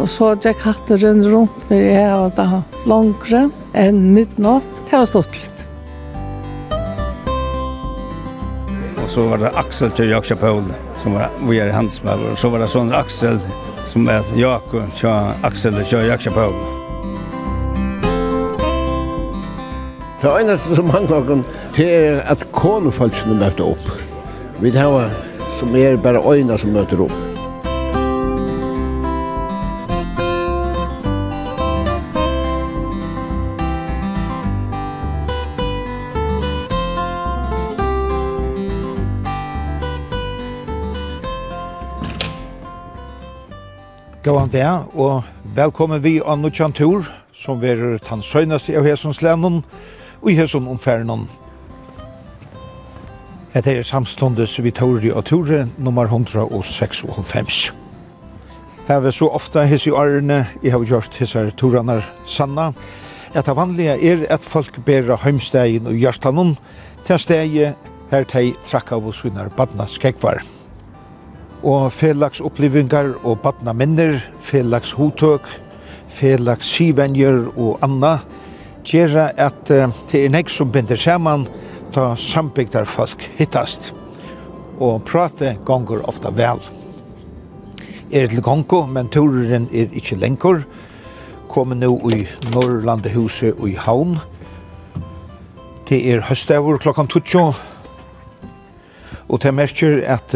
Og så gikk hatteren rundt for jeg var da langere enn midnatt. Det var stått litt. Og så var det Axel til Jakob Paul, som var vi er hans med. Og så var det sånn Axel som er Jakob til Axel til Jakob Paul. Det eneste som mangler noen, det er at konefolkene møter opp. Vi har som er bare øyne som møter opp. Gåan det, og velkommen vi av Nutsjan Tur, som verur tann søgnaste av Hesons lennon, og i Heson omferden. Hette er samståndes vi Tori og Ture, nummer 156. Her er så ofta hese i årene, jeg har gjort hese Toranar sanna, at det vanlige er at folk bærer heimstegin og hjertanon, til steg her tei trakka av oss vinnar badna skekvar. Musik og felags opplevingar og badna minner, felags hotøk, felags skivenjer og anna, gjerra at det er nek som binder saman ta sambygdar folk hittast. Og prate gonger ofta vel. Er til gongo, men turen er ikkje lengur. Kommer nu i Norrlandehuset og i Havn. Det er høstavur klokkan 20, Og det merker at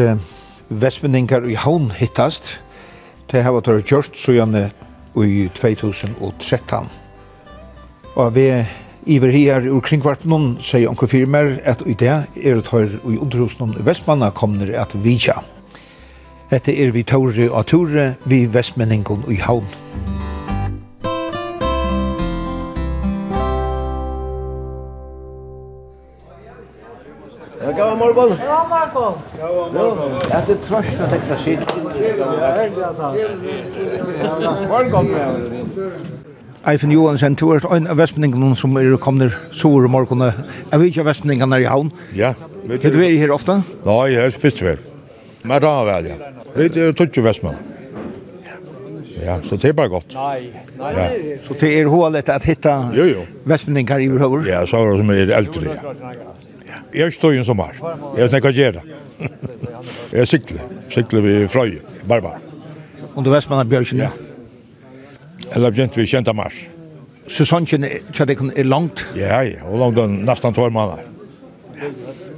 Vestmenningar i Havn hittast. Det har vært gjort så gjerne i 2013. Og vi iver her ur kringkvartenen sier onker firmer at i det er det her i underhusen i Vestmanna kommer at vidja. Dette er vi tåre og tåre vi Vestmenningon i Havn. Ja, god morgon. God morgon. God morgon. Jag hade tröst att täcka sitt. Morgon. Eifen Johansen, du er en av vestmenningene som er kommet sår i morgen. Er vi ikke av vestmenningene i havn? Ja. Har du vært her ofte? Nei, jeg er først vel. Men da er vel, ja. Vi er tøtje vestmenn. Ja, så det er bare godt. Nei, nei. Ja. Så det er hålet at hitta vestmenninger i behøver? Ja, så er det som er eldre, ja. Jeg står jo som her. Jeg snakker gjerne. Jeg sykler. Sykler vi frøy, barba. Og du vet man er bjørkjen? Ja. Eller begynt vi kjent av mars. Sesongen er langt? Ja, ja. Og langt den nesten tvær måneder.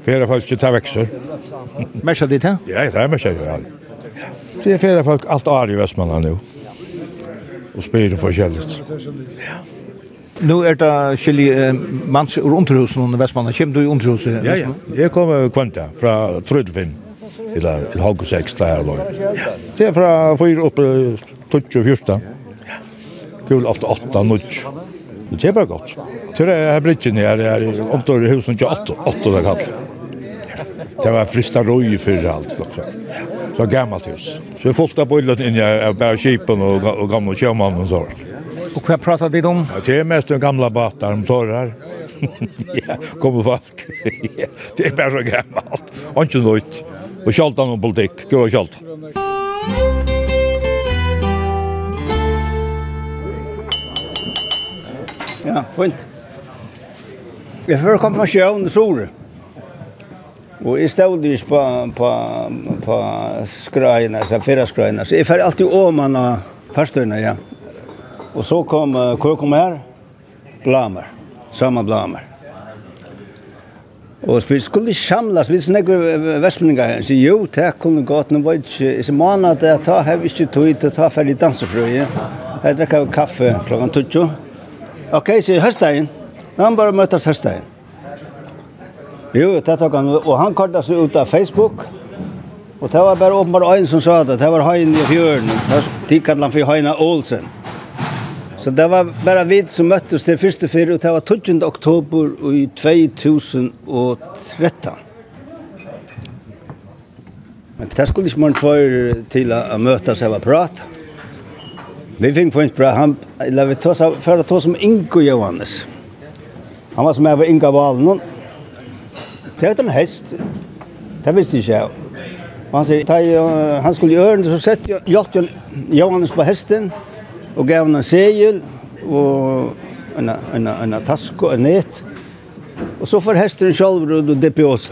Fere folk ikke tar vekser. Mersker ditt, ja? Ja, det er mersker jo. Det er fere folk alt år i Vestmannen nå. Og spyrer forskjellig. Ja. Nu er det skilje eh, mans ur underhusen under Vestmanna. Kjem du i underhuset? Ja, ja. Jeg kom av Kvanta fra Trøydefinn. Eller et halv og seks der. Det er fra fyra oppe 24. Kul ofta 8, 9. Det er bare godt. Til Det er her bridgen her, er omtår i husen til 8, 8 det kallt. Det var frista røy fyrir alt. også. Så gammalt hus. Så vi fullt av bøylet inn i bare kipen og gamle kjømannen og sånt. Och vad pratar de om? Ja, det är mest en gamla batar om torrar. ja, kommer folk. ja, det är bara så gammalt. Och inte något. Och kjallt om politik. Gå och kjallt. Ja, fint. Jeg før kom på sjøen i Sore. Og jeg stod ikke på, på, på skrøyene, så fyrre skrøyene. Så jeg fer alltid åmann av farstøyene, ja. Og så kom uh, kom kom her. Blamer. Samma blamer. Og vi skulle samlas, vi snakker vestmenninger her, så jo, det kunne gått, nå var ikke, i måned at jeg tar, har vi ikke tog til å ta ferdig dansefrøye. Jeg drekk av kaffe klokken 20. Ok, så høstdagen, han bare møtes høstdagen. Jo, det tok han, og han kortet seg ut av Facebook, og det var bare åpenbart en som sa det, det var Heine i fjøren, de kallet han for Heine Olsen. Så det var bara vi som möttes det första för och det var 12 oktober i 2013. Men det skulle inte man två till att mötas och prata. Vi fick på en bra han eller vi tog för att ta som Ingo Johannes. Han var som över Inga Valen. Det var en häst. Det visste inte jag. Han säger, han skulle göra det så sett jag Johannes på hästen och gav en segel och en, en, en, en task och en nät. Och så får hästen själv och det på oss.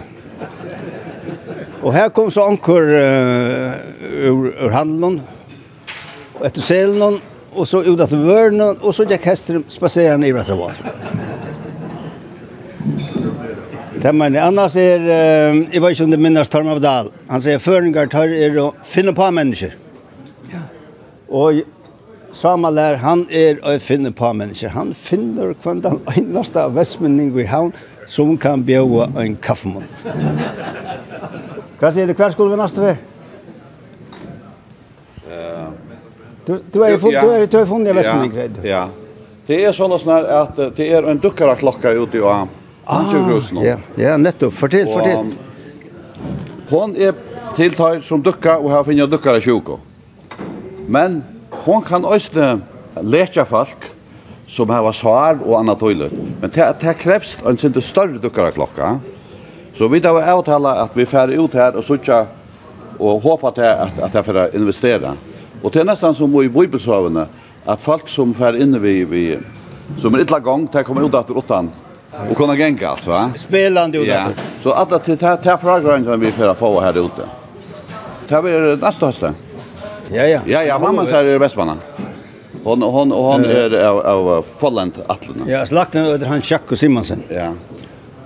Och här kom så ankor uh, ur, ur handeln. Och efter selen och så ut att vörnen och så gick hästen spacerande i reservat. Temmen, annars er, uh, jeg vet ikke om det minnes Torm Abdal, han sier føringar tar er å finne på mennesker. Ja. Og Samuel er, han er och finner på mennesker. Han finner hver den eneste av vestmenning i havn som kan bjøve en kaffemål. Hva sier du? Hver skulle vi neste før? Du, du har er, jo ja. er, er funnet vestmenning, ja, ja. Det er sånn at det er en dukkere klokka ute i Åham. Ja, ja, nettopp. Fortell, fortell. Hon er tiltøy som dukka og har finnet dukkere sjuko. Men hon kan øysne lekja folk som hava svar og anna tøylet. Men det, det krevs en sinte større dukkara klokka. Så vi tar avtala at vi fær ut her og sutja og håpa til at, at jeg fær investera. Og det er nesten som i bibelsøvene, at folk som fär inne vi, vi som er ytla gong, det kommer ut etter åttan og kunne genga, altså. Va? Spelande ut Ja. Så att det det her fragrøyngene vi fær få her ute. Det er nästa hösten. Ja, ja. Ja, ja, mamma säger det Västbanan. Hon hon och han är av av Folland Atlan. Ja, slakten öder han Jack och Simonsen. Ja.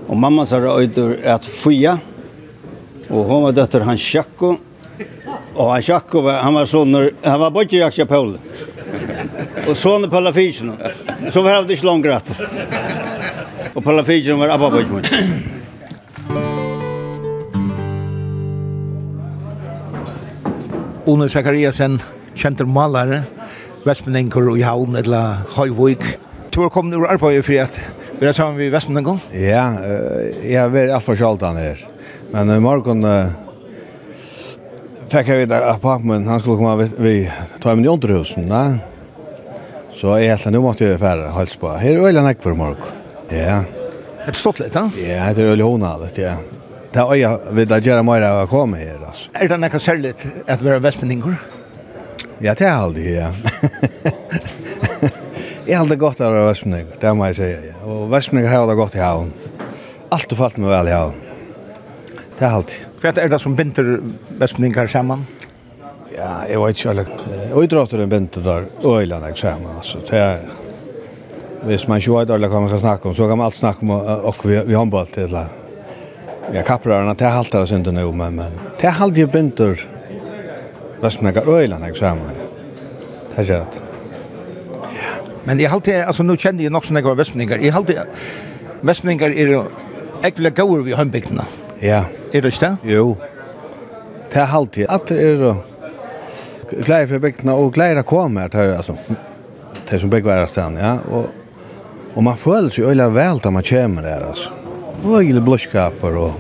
Och mamma sa över att fia. Och hon var dotter han Jack och han Jack var han var son han var bort Jack Paul. Och son på la fischen. Så var det inte långt rätt. Och på la fischen var abba bort. Une Zakariasen, kjenter malare, Vestmenninger i Havn, eller Høyvøyk. Du har kommet ur arbeidet for at vi er sammen med Vestmenninger? Ja, jeg har vært alt for kjalt han her. Men i morgen uh, fikk jeg videre at pappen, han skulle komme ved Tøymen i Underhusen, da. Så jeg helt nå måtte jeg fære hals på. Her er øyne nekk for morgen. Ja. Er det stått litt, da? Ja, det er øyne hånda vet du, Ja. Det er øya vil da gjøre mer av å komme her, altså. Er det noe særlig at være vestmenninger? Ja, det er aldri, ja. jeg har aldri godt av å være vestmenninger, det må jeg si. Og vestmenninger har det godt i havn. Alt har falt meg vel i havn. Det er alltid. Hva er det som binder vestmenninger sammen? Ja, jeg vet ikke, eller... Uidrotteren binder der øyene sammen, altså. Det er... Hvis man ikke vet eller hva man skal snakke om, så kan man alt snakke om og vi, vi håndball til det. Ja, kapprarna, det haltar oss inte nu, men, men det haltar ju bindur röstnäga öjlan, jag säger mig. Det är rätt. Men jag haltar, alltså nu känner jag nog sådana här västningar. Jag haltar, västningar är äckliga gåor vid hembygdena. Ja. Är det inte Jo. Det haltar, att det är då glädje för bygdena och glädje att komma här, det är alltså. Det är som byggvärda ja. Och, och man följer sig öjla väl när man kommer där, alltså. Vøgile blåskaper og...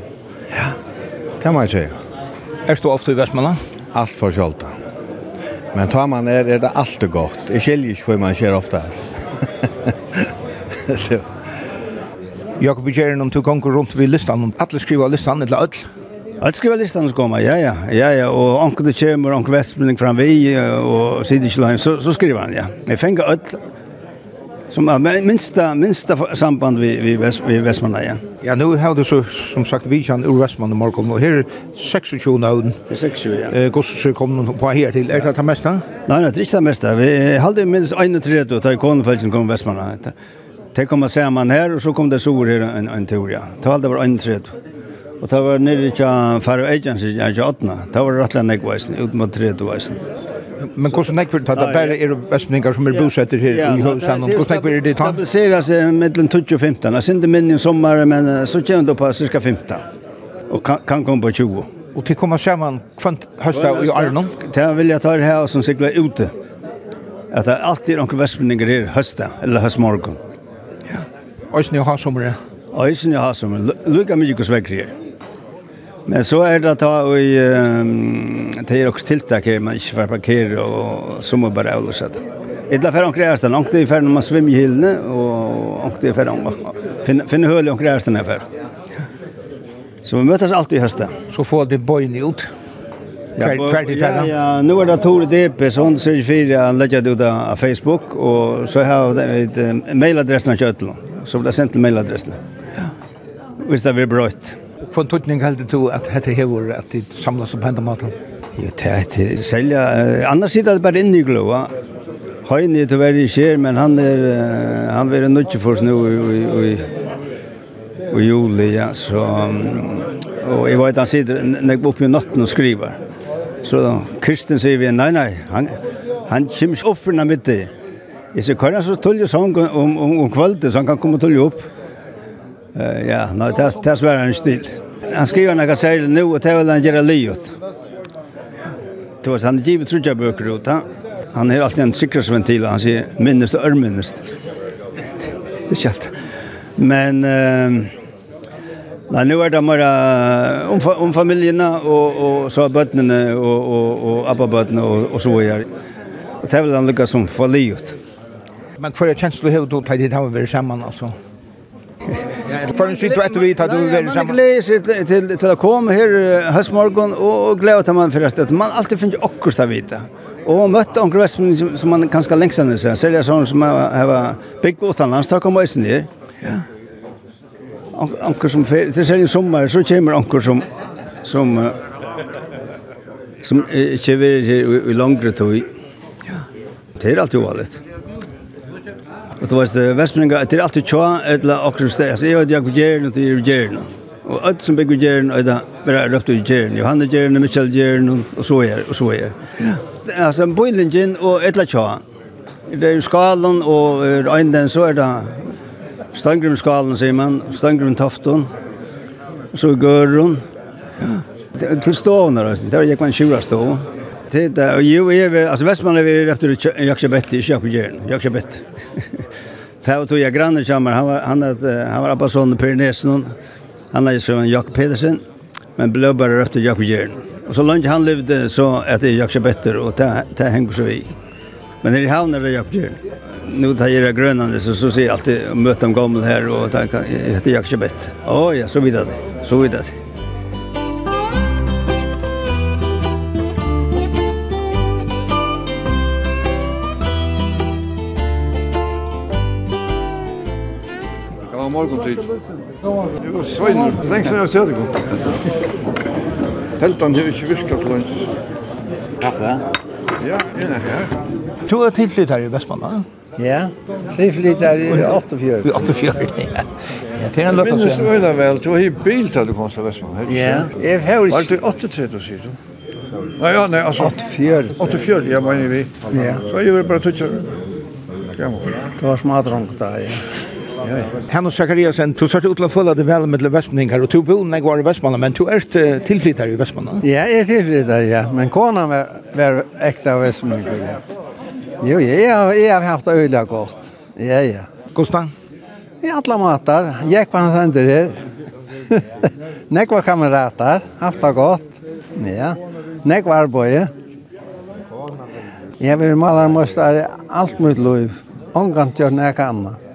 Ja, det må jeg si. Er du ofte i Vestmanna? Alt for kjolta. Men tar man er, er det alltid godt. Jeg skiljer ikke for man skjer ofte her. Jakob i Kjeren, om du konger rundt vid listan, om alle skriver listan, eller ødel? Alle skriver listan som kommer, ja, ja, ja, ja, og anker det kommer, anker Vestmanning fram vi, og sier ikke så, så skriver han, ja. Jeg fenger ødel, som är minsta minsta samband vi vi väst vi Västmanna ja. Ja nu har du så som sagt vi kan ur Västmanna Markholm och här 26 nåden. 26 ja. Eh gosse kom på här till är det det mesta? Nej nej det är inte det mesta. Vi hade minst en tre då ta ikonfälten kom Västmanna. Det kommer samman här och så kom det så här en en tur ja. Det hade var 31. Och det var nere i Faro Agency i Jotna. Det var rättligen ekvaisen, ut mot tre vaisen. Men hvordan nekk for det bare er vestmenningar som er bosetter her i Høvstaden? Hvordan nekk for det tann? Det stabiliserer seg 20 og 15. Jag synes det minner i men så kommer det på cirka 15. Og kan komma på 20. Og til kommer sammen kvant høstet i Arnon? Det vill jag ta det här som cyklar ute. At det alltid är några vestmenninger här hösta eller høstmorgen. Ja. Øysen i Hasommer? Øysen i Hasommer. Lykke mye hvordan vekker her. Men så er det da og det er også tiltak her, man ikke får parkere og så må bare avløse det. Etla fer onkre ærstan, onkre i fer når man svimmer i hylene, og onkre i fer finne, finne høl i omkring ærstan her fer. Så vi møtes alltid i høste. Så får det bøyne ut. Kvart i ferra. Ja, nu er det Tore Depe, så hun sier fire, han legger det ut av Facebook, og så har jeg et mailadressen av Kjøtland. Så blir det sendt til mailadressen. Ja. Hvis det blir brøyt. Ja. Hvilken tutning heldur du at dette hevor at de samlas upp hendene maten? Jo, det er selja. Annars sitter det bare inne i glåa. Høyen er til å i skjer, men han er han vil nødvendig for oss nu i, juli, ja. Så, og jeg vet han sitter när uppe oppe i natten og skriver. Så Kristin sier vi, nei, nei, han, han kommer ikke opp den i. Jeg sier, hva er han så tullig sånn om, om, om kvalitet, så han kan komme tullig opp. Uh, ja, nei, det det er svære en stil. Han skriver noe særlig nå, og det er vel han gjør livet. Det var han givet trudja bøker ut, han. Han har alltid en sikkerhetsventil, han sier minnest og ørminnest. det er ikke alt. Men, uh, nei, nå er det bare om, om familiene, og, og så er bøttene, og, og, og abbabøttene, og, og så er. Og det er vel han lykkes som for livet. Men hva er kjenslet du har du det her å være sammen, altså? För en sitt vet vi att du är samma. Jag gläds till till att komma här höstmorgon och glädje till man förresten. Man alltid finns också att vita. Og møtte onkel Vestmann som man kanskje lengst enn seg, selja sånn som har bygg utenlands, takk om øysen her. Ja. Onkel som fer, til selja sommer, så kommer onkel som, som, som ikke vil i langre tog. Ja. Det er alltid uvalet. Og det var det Vestmenga, det er alltid tja, etla akkur steg, altså jeg vet jeg på Gjern, og det er Gjern. Og alt som bygger Gjern, og det er bare røpt ut Gjern, Johanne Gjern, Michael Gjern, og så er, og så er. Altså, Boilingen og etla tja. Det er skalen, og øynden, så er det Stangrum skalen, sier man, Stangrum Stangrumtofton, så Gørrun. Ja. Til stående, det er ikke man tjura stovner. Det är och ju är alltså Västman är vi efter Jakobet i Jakobjörn. Jakobet. och tog jag grannen kommer han var han hade han var Abbason Pyrenesen. Han är som Jakob Pedersen men blev bara efter Jakobjörn. Och så långt han levde så att det är Jakobet och det det hänger så vi. Men när det hamnar det Jakobjörn. Nu tar jag grönande så så ser jag alltid möta dem gamla här och tänka heter Jakobet. Åh ja, så vidare. Så vidare. morgon tid. Det var svein, lengst enn jeg ser det godt. Heltan har ikke virket til lunch. Kaffe? Ja, en er her. Du er tilflytt her i Vestmanna? Ja, tilflytt her i 84. I 84, ja. Ja, det er en løtt å se. Jeg minnes øyne vel, du har i bil til du kom til Vestmanna. Ja, jeg har ikke... Var det du sier du? Nei, ja, nei, altså... 84. 84, ja, mener vi. Ja. Så jeg gjør bare tutsjer. Gammal. Det var smadrong da, ja. Ja, och Sakariasen, du satt ut att följa det vel med Vestmanningar, och du bor när var i Västmanna, men du är tillflyttare i Västmanna? Ja, jeg är tillflyttare, ja. Men konan var, var äkta av Västmanningar, ja. Jo, ja, jag har haft det öliga gott. Ja, ja. Gustav? I alla matar. Jag var hans händer här. Nek var kamrater. Haft det gott. Ja. Nek var arbeid. Jeg vil maler mest allt mitt liv. Omgamt gjør nek annet.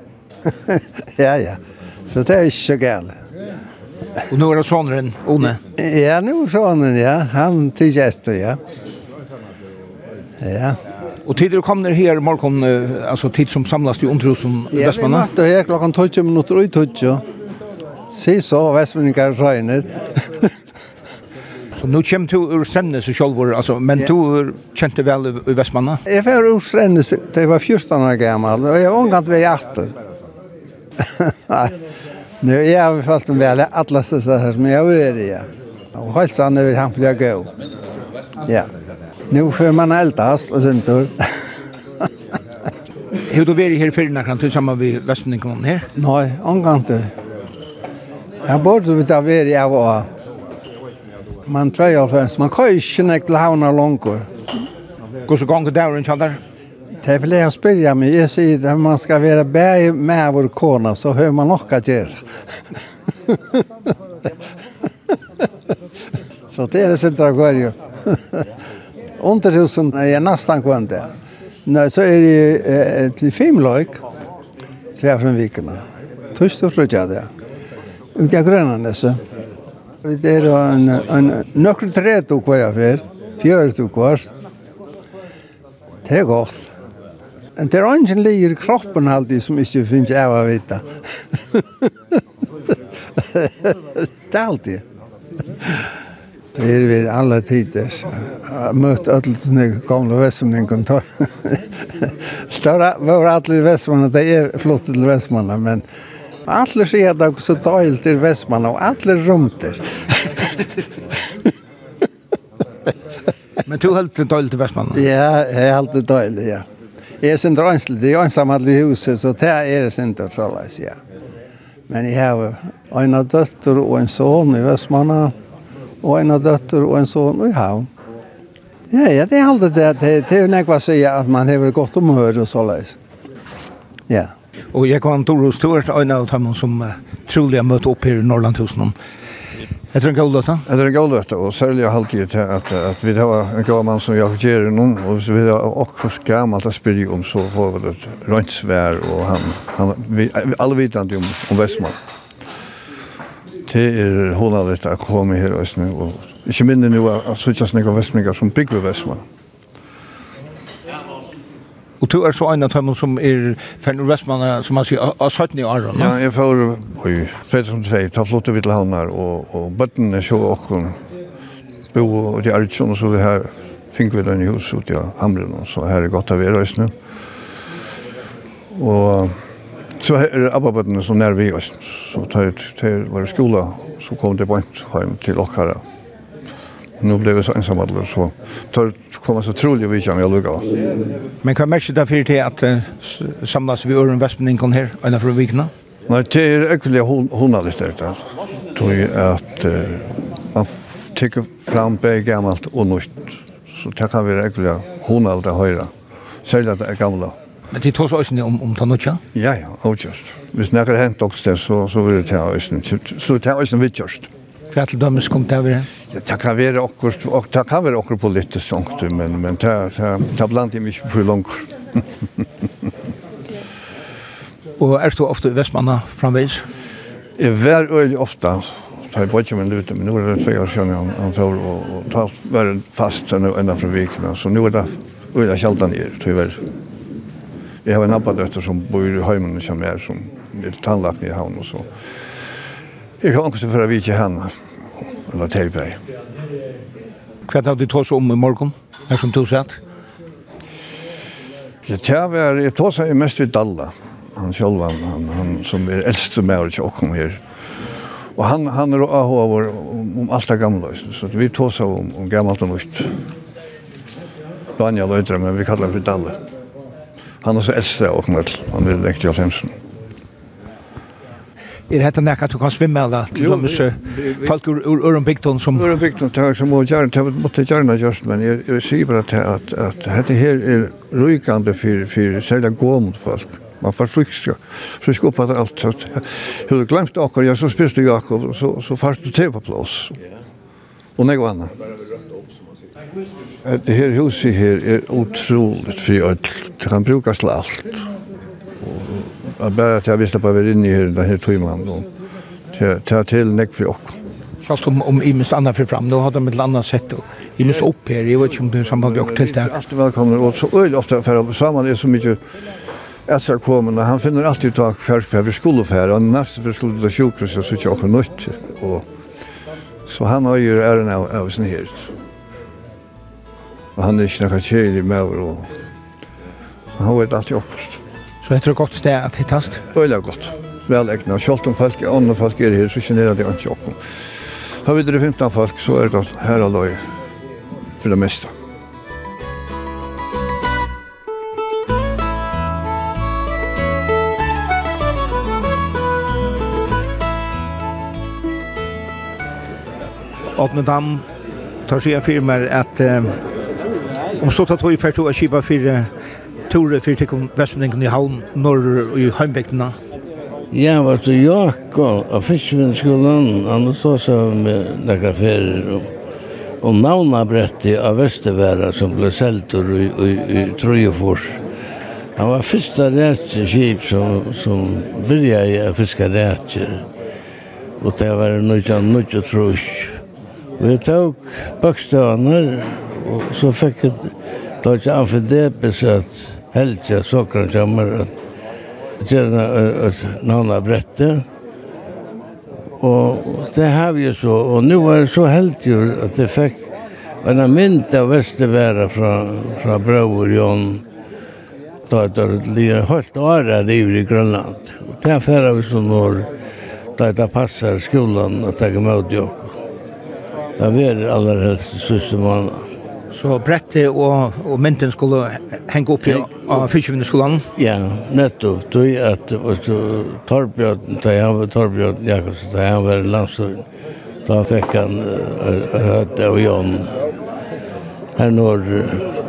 ja, ja. Så det er ikke så gale. Og nå er det sånneren, One? Ja, nå er sånneren, ja. Han tykker gjester, ja. Ja. Og tid du kom ner her morgon, altså tid som samlas i underhusen i Vestmanna? Ja, vi natt og her klokken 20 minutter og 20. Si så, Vestmanningar røyner. Så nu kommer du ur Stremnes og Kjolvor, altså, men ja. du er kjente vel i Vestmanna? Jeg var ur Stremnes, det var 14 år gammal, og jeg var omgant ved 18. Nu jag har fått en väl alla så här som jag är i. Och helt sann över han blir gå. Ja. Nu får man eldast och sen tur. Hur du varit här för när kan du samma vi västning kom här? Nej, angår. Jag borde vi ta vara jag var. Man tror jag man kan ju inte näkla havna långt. Går så gång där och sånt. Det vill jag spyrja mig. Jag säger att man ska vara bär med vår kona så hör man nog att göra. så det är det centra går ju. Underhusen är nästan kvante. Nej, så är det eh, till filmlojk. Tvär från vikerna. Tyst och frukja det. Ut i gröna dessa. Det är en, en nökru trätu kvar jag för. Fjörtu kvar. Det är gott det er ingen ligger i kroppen alltid som ikke finnes jeg å vite. det er alltid. Det er vi alle tider. Jeg møtte alle sånne gamle vestmenn. Det var alle Vestmannen, det er flott til Vestmannen, men alle sier at det er så døylt til Vestmannen, og alle rumter. men du har alltid døyl til vestmenn? Ja, jeg holdt alltid døyl, ja. Jeg er sin drønsel, det er ensam alle i huset, så det er sin drønsel, ja. Men jeg har en av døtter og en son i Vestmanna, og en av døtter og en son i Havn. Ja, ja, det er alltid det, det, det er jo nekva å si at man har godt omhør og så leis. Ja. Og jeg kan tro hos Tørst, en av dem som uh, trolig har møtt opp her i Norrlandhusen, Etter en god løte? Etter en god løte, og særlig har alltid til at, at vi har en god mann som jeg gjør noen, og hvis vi har også gammelt å spille om, så får vi det rønt svær, og han, han, vi, alle vet han om, om Vestmann. Det er hånda litt å komme her, og ikke minne nå at sånn ikke snakker Vestmann som bygger Vestmann. Og du er så en av dem som er Fern Røstmann, som man sier, av 17 år. Ja, jeg får, oi, 2002, ta flott til Vittelhavnar, og, og bøtten er så åkken, bo og de Artsson, sånn, så vi her, fink vi den i hus ut i Hamren, og så her er godt av er nu. Og så her er abbabøttene som nær vi oss, så tar jeg til vår skola, så kom det bant hjem til åkere. Nå ble vi så ensamheten, så tar jeg kommer så troligt vi kan vi Lugga. Men kan märka därför till att uh, samlas vi ur en västmening kon här ena för vikna? Nei, det er är äckliga hundar lite der. Tror jeg at uh, man tykker fram begge gammalt og nytt. Så det kan være vara äckliga hundar høyre. höra. at det er gamla. Men det tar så ösnen om om tanotja? Ja, ja, just. Hvis det er hent også det, så så vil det ta ösnen. Så ta ösnen vidtjörst. Mm. För att de kom till över. Ja, det kan være också og det kan være också politisk sånt men men det det det blant jeg mig for langt. Och är du ofta i Västmanna framvis? Jeg var öl ofta. Så jag bodde min Lute, men nu er det tve år sedan han, han får og och ta var fast enn ända fra vikerna. Så nu er det öliga kältan ner, tyvärr. Jeg har en abba som bor i Höjmen som er, som er tannlagt i havn og så. Jeg kan inte för att vi henne eller teipei. Hva er det du tås om i morgen, her som du sett? Ja, tja, var, jeg tar seg mest i Dalla, han sjálv, han, han, han som er eldste med oss og kom her. Og han, han er av vår om, om alt det gamle, så vi tås om, om gammalt og nytt. Daniel Øydre, men vi kallar han for Dalla. Han er så eldste av oss, han er lengt i Alfemsen. Er det at du kan svimme eller til dem så folk ur ur ur Ørenbygton som... Ørenbygton, det er som må gjerne, det måtte gjerne just men jeg, jeg sier bare til at, at dette her er rykande for, for særlig gåmund folk. Man får frukska, så jeg skal oppfatte alt. Jeg hadde glemt akkurat, jeg så spiste Jakob, så, så fast du til på plass. Og nek vann. Det her huset her er utroligt fri alt. Det kan brukast til alt bara att jag visste på väl inne i den här timman då. Ta till näck för och. Sjalt om om i anna andra för fram då hade de ett annat sätt då. I minst upp här i vet inte som vi också till där. Alltid välkomna och så öl ofta för samman är så mycket Essa kommer han finner alltid tak for för vi skulle för og nästa for skulle det sjukhus så så jag nødt, og så han har jo æren av, av sin her. Og han er ikke noe tjej med, og han vet alltid också. Så heter det godt sted at hittast? Øyla godt. Vel egnet. Selv om folk, andre folk er her, så generer det ikke opp. Har vi det 15 folk, så er det her og løy for det meste. Åtne Dam tar seg av firmer at om så tatt høy fært å kjipa fire Tore for tikkum vestmenningen i havn, norr i heimbygdina? Ja, var til Jakob av fiskvinskolan han stod seg med nekra ferier og og navnabretti av Vesterværa som ble seltur i, i, i Trojefors. Han var fyrsta rætskip som, som byrjaði å fiska rætskir. Og det var nøyja nøyja trus. Vi tok bakstøvene og så fikk jeg tok amfidepis at helt jag så kan kommer att känna att någon har brettet. Och det har vi ju så. Och nu är det så helt ju att det fick en mynd av Västervära från, från Bror Jon Då att det ligger helt åra liv i Grönland. Och det här färrar vi så norr. Då det passar skolan att ta emot Jakob. Det är allra helst sista månaden. Så brettet og, og mynten skulle henge opp i av fyrtjøvinneskolen? Ja, nettopp. Du er at Torbjørn, da jeg var Torbjørn Jakobsen, da jeg var landstøren, da fikk han høyt av Jon her når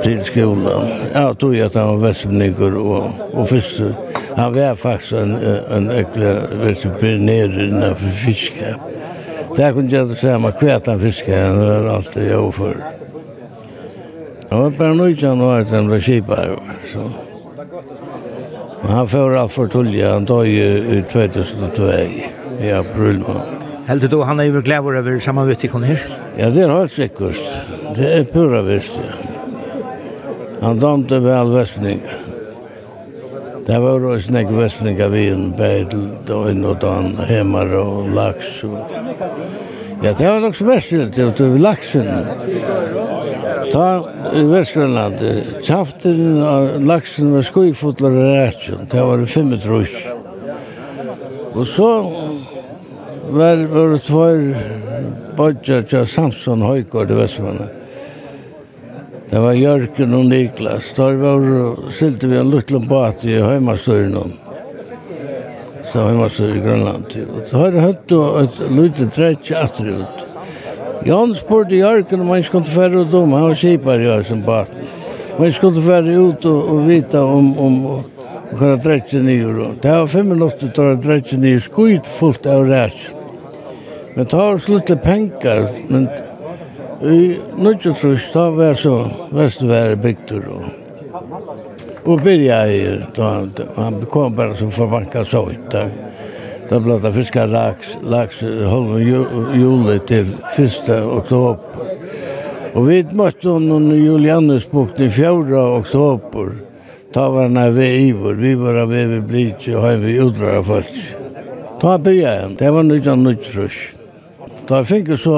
til skolen. Ja, du er at han var vestmennikker og, og fyrster. Han var faktisk en, en økla vestmennikker innenfor fiske. Det kunne jeg ikke si, meg kvæt han fiske, han var alltid overfor. Jag var paranoid när han var skipare. Så. Men han får av för tullja. han tar ju 2002 i april. Helt du han er jo glæver over i her? Ja, det er helt sikkert. Det er pura visst, ja. Han dømte vel vestningar. Det var jo snakk vestningar vi en bedel, døgn og dan, hemmar og laks. Og... Ja, det var nok så vestilt, det var laksen. Ta i Vestgrønland, kjaften av laksen var skuifotler og rætsjon, det var fem trus. Og så var det tvær bodja til Samson Høygård i Vestmanna. Det var Jørgen og Niklas. Da var silte vi en liten bat i Høymastøyren. Så Høymastøyren i Grønland. Og så har det høtt og et liten trekk atter ut. Jan spurte Jørgen om han skulle fære ut om, han var kipar i Jørgen bat. Men han skulle fære ut og, og vite om, om om, og hva drekje nye. Det var fem minutter til å drekje nye skuit fullt av ræs. Men det var slutt penger, men i nødvendig trus, da var så vestvære bygter og og byrja i, da han, han kom bare som forbanka så ut. Takk. Da ble det fiska laks, laks halv juli til 1. oktober. Og vi møtte noen Julianusbukten i 4. oktober. Ta var han ved Ivor, vi var av ved Blitz og har vi utdrag folk. Ta byrja igjen, det var nytt av nytt frusk. Da fikk jeg så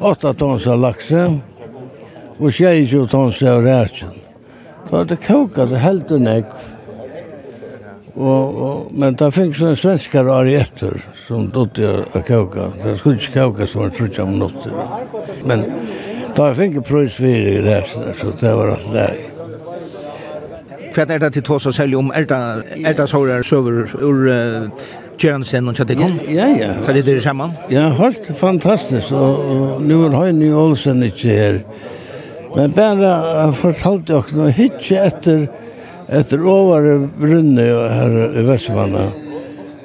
8 tons av lakse og 22 tons av rætsen. Da hadde kokat helt og nekv. Og, og, men det finnes en svenskar där efter som dotter att koka. Det skulle ikke koka som var trutja om något. Men där finnes prøys pröjs i det så det var alt det. För er det til tås och selge om ärta, ärta sårar søver ur uh, Kjernsten och Tjatikon? Ja, ja. Så det är det samman? Ja, helt fantastisk. Og, og nu er jag Olsen ikke her. Men bara fortalte jag nog hittar efter Etter over brunnet her i Vestmanna,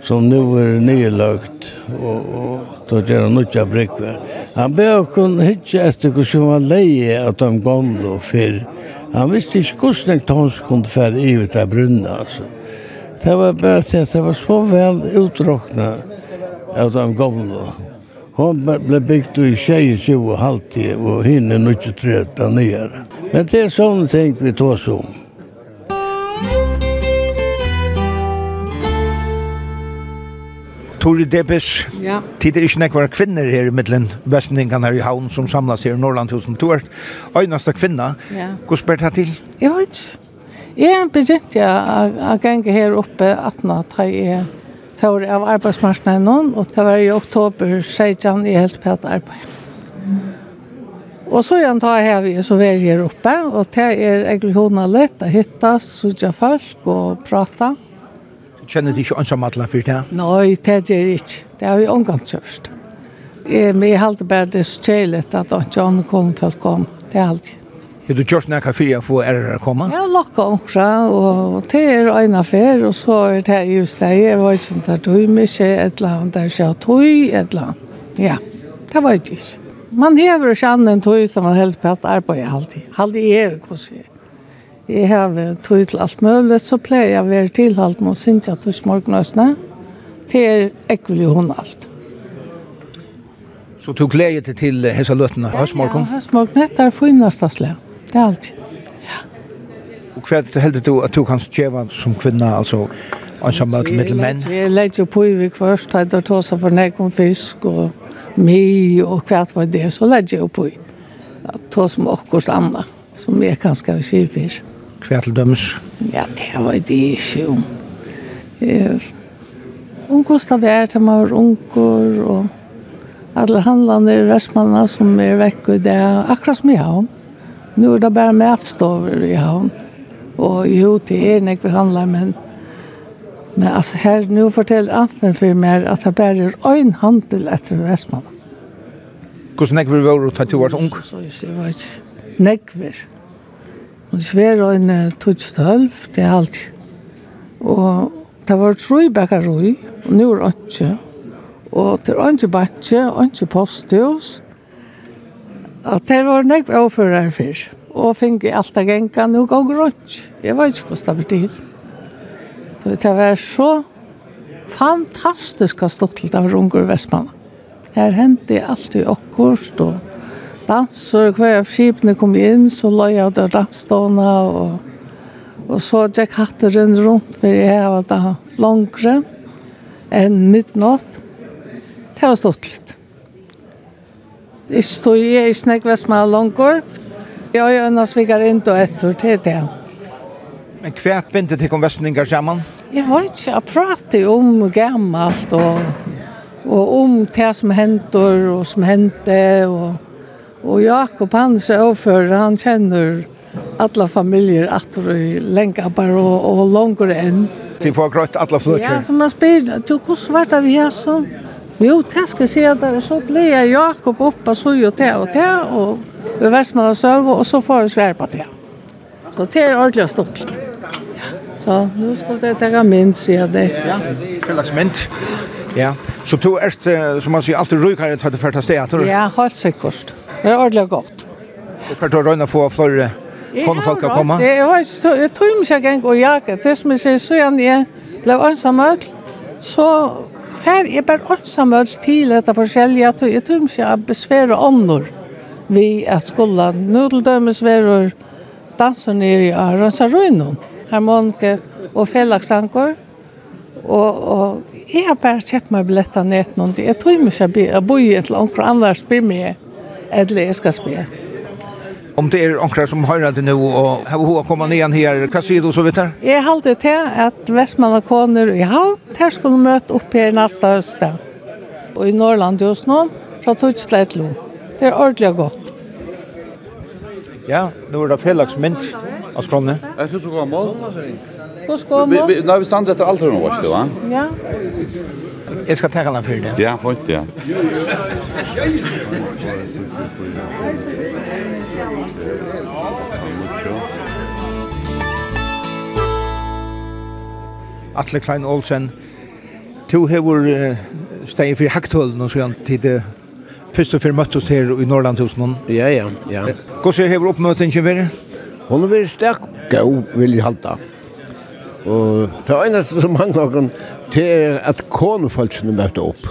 som nå er nylagt, og, og da gjør han nutja brikkver. Han ber kun hitje etter hur som var leie at de gamle og fyr. Han visste ikke hvordan tons kunne fære i ut av brunne, altså. Det var bare til at det var så vel utråkna av de gamle. Hon ble bygd i 26 og halvtid, og hinne 93 nyere. Men det er sånne ting vi tås om. Tore Debes, ja. tid er ikke nekvar kvinner her i middelen Vestmendingan her i havn som samlas her i Norrland hos Du er øyneste kvinna. Ja. Hvordan spør det til? Jeg vet ikke. Jeg begynte å gange her oppe 18 da jeg for av arbeidsmarknaden noen, og det var i oktober 16 jeg helt på et arbeid. Og så igjen tar jeg vi så vær her oppe, og det er egentlig hodene lett å hitte, sutja folk og prate. Mm Kjenner du ikke ansammatla for det? Nei, det gjør jeg ikke. Det har vi omgang kjørst. Jeg halte bare det så kjelet at John kom for å komme. Det er alltid. Har du kjørst nærkere fyrir å få ærer å komme? Ja, lakka omkra, og det er en affær, og så er det just det. Jeg var ikke om det er tøy, men ikke et eller annet, det er ikke tøy, et eller annet. Ja, det var ikke. Man hever ikke annen tøy, som man helst på at arbeid alltid. Alltid er det, hvordan Jeg har tog til alt mulig, så pleier jeg å være tilholdt med å synge til smorgnøsene. Det er ekvelig hun alt. Så du gleder deg til hese løtene høstmorgen? Ja, ja høstmorgen heter det fineste slag. Det er alltid. Ja. Og hva er det heldig du at du kan skjeve som kvinne, altså en som møte med menn? Jeg legger på i vik først, jeg tar tåse for nek om fisk og mi og hva var det, så legger jeg på i. Jeg tar som akkurat andre, som jeg kanskje har skjeve først. Hva til dømes? Ja, det var det ikke om. Hun kostet vært, han var unger, og alle handlande i Vestmanna som er vekk i det, akkurat som i havn. Nå er det bare matstover i havn. Og jo, det er nek vi handler, men, men altså, her nå forteller Anfen for meg at det bare er øyn handel etter Vestmanna. Hvordan nek vi var å ta til å være ung? Så, jeg så, så, så, så, så, Og sver og en tøtstølv, det er alt. Og det var tru bakkeroi, og nå er ikke. Og det er ikke bakje, ikke posthus. At det var nekk overfører før. Og fikk alt det genka, nå går grønt. Jeg var ikke hvordan det betyr. Det var så fantastisk stått til av rungur Vestmanna. Her hendte alltid akkurat og danser, hver av skipene kom inn, så la jeg ut av dansstående, og, og så gikk hatteren rundt, for jeg var da langere enn midnatt. Det var stått litt. Jeg stod i, jeg snakk hva som er langer. Jeg har jo svikker inn og etter til det. Men hva begynte til om vestmenninger sammen? Jeg vet ikke, jeg prater om gammalt og, og om det som hender og som hender og Og Jakob han så overfører, han kjenner alla familjer att du länka bara och, och långare än. Till får grött alla flötjer. Ja, som man spyr, du hur svarta vi är så. Jo, det ska se att det så blir jag Jakob upp och så och det och det och vi värst man söv och så får vi svär på det. Så det är ordentligt stort. Så nu ska det ta mint se det. Ja, fellax mint. Ja, så du är som man säger alltid rykare att det första steget. Ja, helt säkert. Det er ordentlig godt. Du skal ta røyne få flere kunne folk kan komme? Det var så, jeg tror mig ikke engang å jage. Det som jeg sier, så gjerne jeg ble ønsamøl, så fær jeg bare ønsamøl til dette forskjellige, at jeg tror meg ikke å besvære ånder vi er skola. Nå til dømes verer danser nere i Rønsarøyne, harmonike og fellagsanker. Og, og jeg har bare kjøpt meg billetter ned noen. Jeg tror ikke jeg bor i et eller annet andre spyr meg eller jeg skal Eskilsberg. Om det er ankrar som har det nå, og har hur komma ner her, hva sier du så vidt her? Jeg har det at att Västmanland kommer i halv her ska de möta upp här nästa höst. Och i Norrland just nå, fra tog det slätt lo. Det är ordentligt gott. Ja, nå er det fällagsmynt av skrone. Jeg synes du går mål. Hur ska mål? Nej, vi stannar efter allt nu, va? Ja. Jeg skal ta den for det. Ja, fint, ja. Atle Klein Olsen, to hever uh, steg for haktølen og sånn til det først og fyrir møttes her i Norrlandhusen. Ja, ja, ja. Hvordan hever oppmøtingen vært? Hun har vært sterk, god, vil jeg halte. Og det eneste som mangler oss, det er at konefolkene møter opp.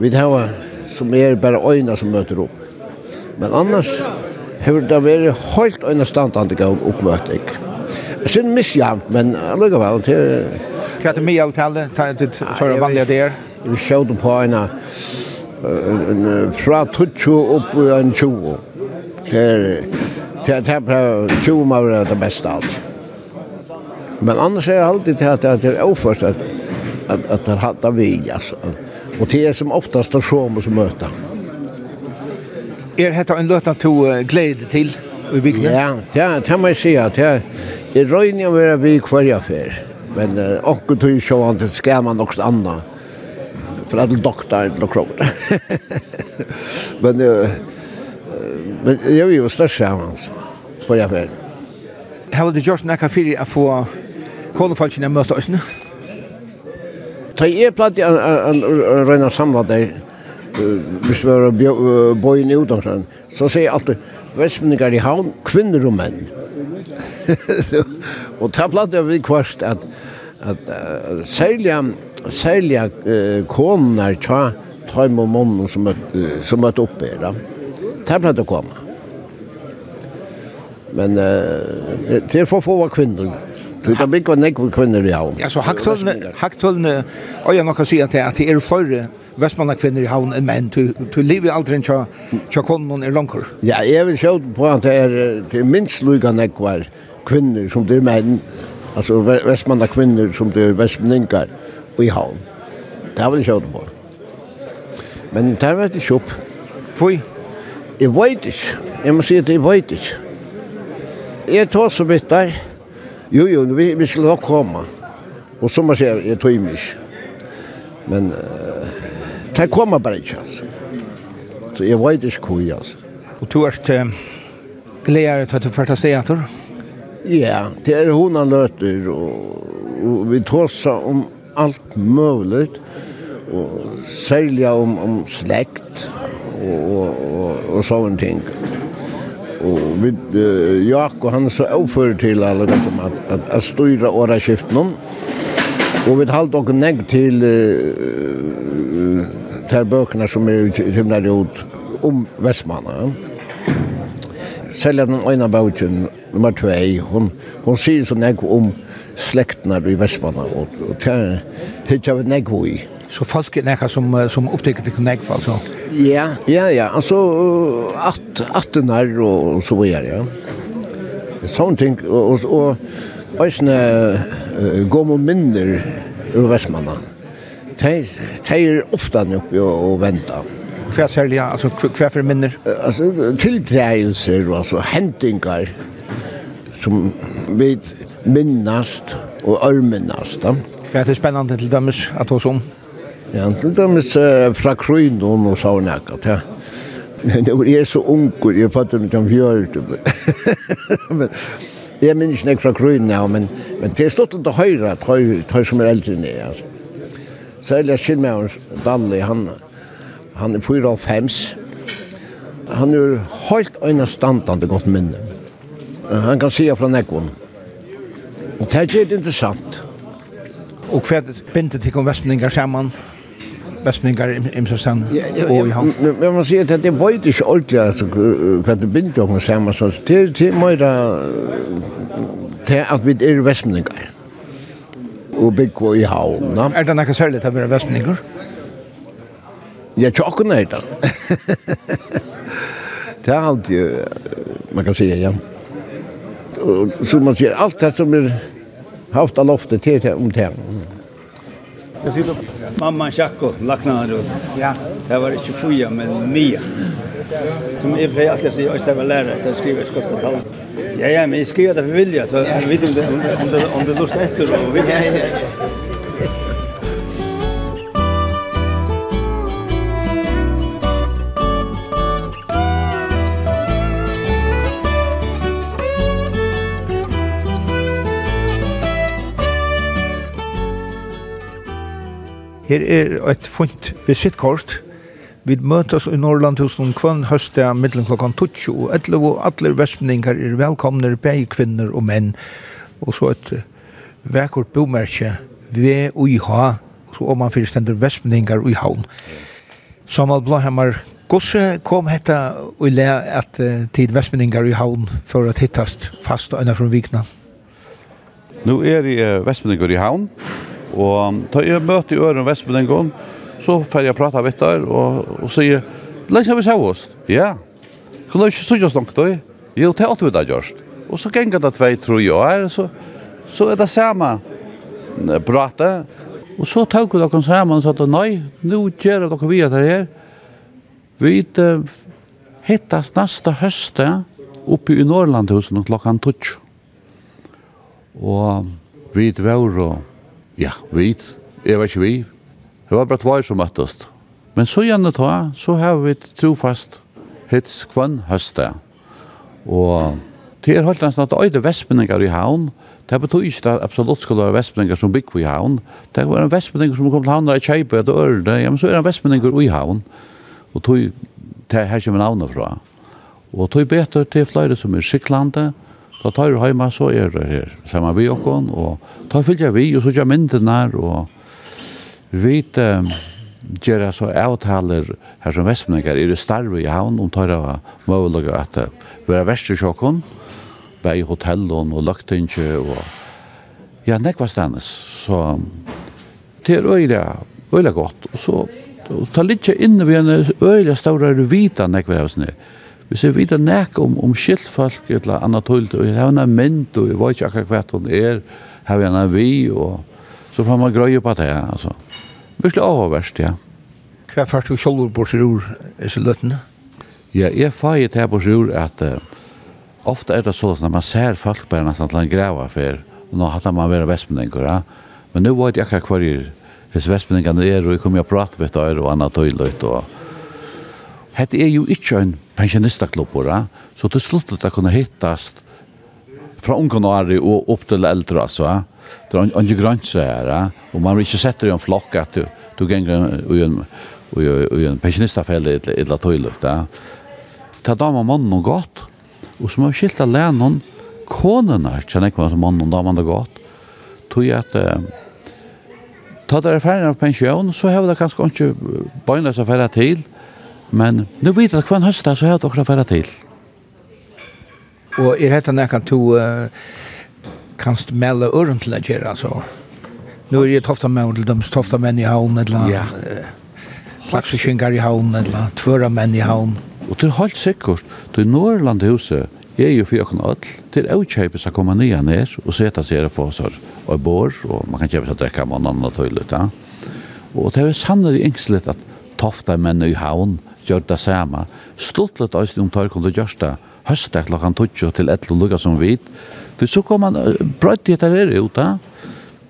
Vi har som er bare øyne som møter opp. Men annars har det vært helt øyne standande gav oppmøte, ikke? Jeg synes misjant, men allikevel til... Hva er det mye avtallet det for vanlige der? Vi sjøvde på en fra 20 opp i en 20. Det er Det er 20 må være det beste alt. Men annars är det alltid till att, det är oförst att, att, att det hattar vi. Alltså. Och det är som oftast de som som möta. Är detta en lötna to glädje till i bygden? Ja, det kan man säga. Det är, det är röjning att vara vid kvarje. Men eh, och då ju at att man också anna. För att doktor eller krog. men eh, men jag är ju störst samman på affären. Har du gjort några fyrir att få konefalskene møter oss. nå. Da jeg platt i en røyne samlet deg, hvis vi var bøyen i utdansen, så sier jeg alltid, vestmenninger i havn, kvinner og menn. og ta platt jeg vidt kvart at, at uh, særlig, særlig uh, koner tja, ta og mannen som møtte, som møtte opp i det. Ta platt å komme. Men uh, det er for få kvinner. Du kan bygga nekv kvinner i havn. Ja, så haktullene, og jeg nok å si at det er flere vestmanna kvinner i havn enn menn. Du lever aldri enn tja konnen er langkur. Ja, jeg vil sjå på at det er, det er minst lukka nekvar kvinner som det er menn, altså vestmanna kvinner som det er vestmanningar i havn. Det vil jeg sjå på. Men det er ikke opp. Fui? Jeg vet ikke. Jeg må si at jeg vet ikke. Jeg tar så vidt der. Jo, jo, vi, vi skal nok komme. Og som man sier, jeg tog meg ikke. Men uh, det kommer bare ikke, altså. Så jeg vet ikke hvor, jeg, altså. Og du er til gleder til at du først har Ja, det er hun han løter, og, og vi tåser om alt mulig, og særlig om, om slekt og, og, og, og sånne ting. Ja och vi uh, Jakob han så överför till alla som att att, at styra åra skiften och vi halt och negg till uh, där bøkene som är gymnar ut om Västmanna. Sälja den ena boken nummer 2 hon hon säger så negg om släkterna i Västmanna och, och där hittar vi nägg i. Så folk er nekka som, som upptäcker det nägg altså? Ja, ja, ja. Altså, att attenar og, og så vidare, ja. Sånt ting, og, og, og eisne uh, gomme minner ur Vestmanna. De er ofta oppe og, och vänta. Hva er særlig, altså, hva for minner? Altså, och så hentingar som vi minnast og Ja. Hva er det spennende til dømes at hos om? Ja, til dømes fra Krøyndon og sa nekket, ja. Men jeg er så unger, jeg fatter ikke om fjørt. Men jeg minns ikke fra Krøyndon, ja, men, men det er stått til høyre, at høyre som er eldre enn jeg, altså. Særlig jeg kjenner meg om Dalli, han, han er 4 av 5. Han er helt øyne standande godt minne. Han kan se fra nekvån. Og det er ikke interessant. Og hva er det bindet til om vestmeninger sammen? bestningar imsa stand og i havn. Men man sier at det bøyde ikke ordentlig altså, hva det binder om samme så Det er mye til at vi er vestmenningar og bygge i havn. Er det noe særlig til å være vestmenningar? Ja, tjokken er det. Det er alltid, man kan säga ja. Og, så man sier, alt det som er haft av loftet til om det. Jag sitter mamma Jacko lacknar och ja, det var inte fuja men Mia. Som är på att jag säger jag ska lära att skriva skott och tal. Ja ja, men jag skriver det för vilja så vi vet inte om det om det lustar efter och vi ja ja. Her er et funt visittkort. Vi møtes i Norrland hos noen kvann høste middelen klokken 20 og 11, og alle vestmenningar er velkomne, begge kvinner og menn. Og så et vekkort bomerkje, VUIH, og så om man fyrstender vestmenninger i havn. Samal Blåhammer, hvordan kom dette og le at tid vestmenningar i havn for å hittast fast og øyne fra vikna? Nå er det vestmenninger i havn, Og da jeg møter i Øren Vestbedengån, så får jeg prate av der og, og sier, «Læs jeg vi ser oss?» «Ja». «Kan du ikke så gjøre snakket da?» «Jo, det er alt vi da gjørst». Og så ganger det tvei, tror jeg, så, så er det samme prate. Og så tok vi dere sammen og sa, «Nei, nå gjør dere vi det her. Vi uh, hittas neste høste oppe i Norrlandhusen klokkan 12. Og vi var og Ja, vi, Jeg var ikke vi. Det var bare tvær som møttes. Men så gjerne ta, så har vi trofast hits kvann høste. Og det er holdt nesten at øyde vestmenninger i havn, Det betyr ikke at absolutt skal være vestmenninger som bygger i havn. Det var en vestmenninger som kom til havn der i Kjeipa etter Ørde. Ja, men så er det en vestmenninger i havn. Og tog, det her kommer navnet fra. Og tog beter til flere som er skikklande, Da tar du hjemme, så er det her. Samme vi og kon, og ta fylgja vi, og så gjør mynden her, og vi vet, um, gjør jeg så avtaler her som vestmenninger, er det starve i havn, om tar jeg mulig at det var verste sjokken, bare i hotellen og løktinge, og ja, nekva stannes. Så det er øyla, øyla godt, og så Og ta litt inne ved en øyla større vita nekva hos nekva Vi ser vet nek om, om skiltfolk eller annet tullt, og jeg har en mynd, og jeg vet ikke akkurat hva hun er, har vi en vi, og så får man grøye på det, altså. Virkelig oververst, ja. Hva er først du selv på seg ord, er så løttene? Ja, jeg får jeg til på seg ord at uh, ofte er det sånn at man ser folk bare nesten til en greve for, og nå hadde man vært vestmenninger, ja. Men nå vet jeg akkurat hva er, hvis vestmenningene er, og jeg kommer og prate med dere og annet tullt, og Hette er jo ikke en pensjonistaklubb, så til slutt at det kunne hittast fra unge åri og opp til eldre, altså. Det er en granse her, og man vil ikke sette i en flokk at du, du ganger i en, i en pensjonistafelle i et tøylukt. Det er da man mannen og godt, og som har skilt alene noen konene, kjenner ikke hva som mannen og damen det godt, tog jeg at ta der erfaring av pensjon, så har vi det kanskje ikke bøgnløs affæra til, Men nu vet jag kvann hösta så här också färra till. Och är detta när kan to uh, kanst mella örnt lägger alltså. Nu är det tofta män till dem tofta män i havn eller ja. uh, skingar i havn eller tvöra män i havn. Och det är helt säkert. Det är Norrlandhuset er jo fyrir okkur öll til avkjøpes å komme nya nes og seta seg og få seg og bor, og man kan kjøpe seg drekka med en annen tøylet. Ja. Og det er sannelig engstelig at tofta menn i havn gjør det samme. Stort litt også om tar kunne gjøre det høstet klokken 12 til et eller annet som vit. Det så kom han brøtt i etter er ut da.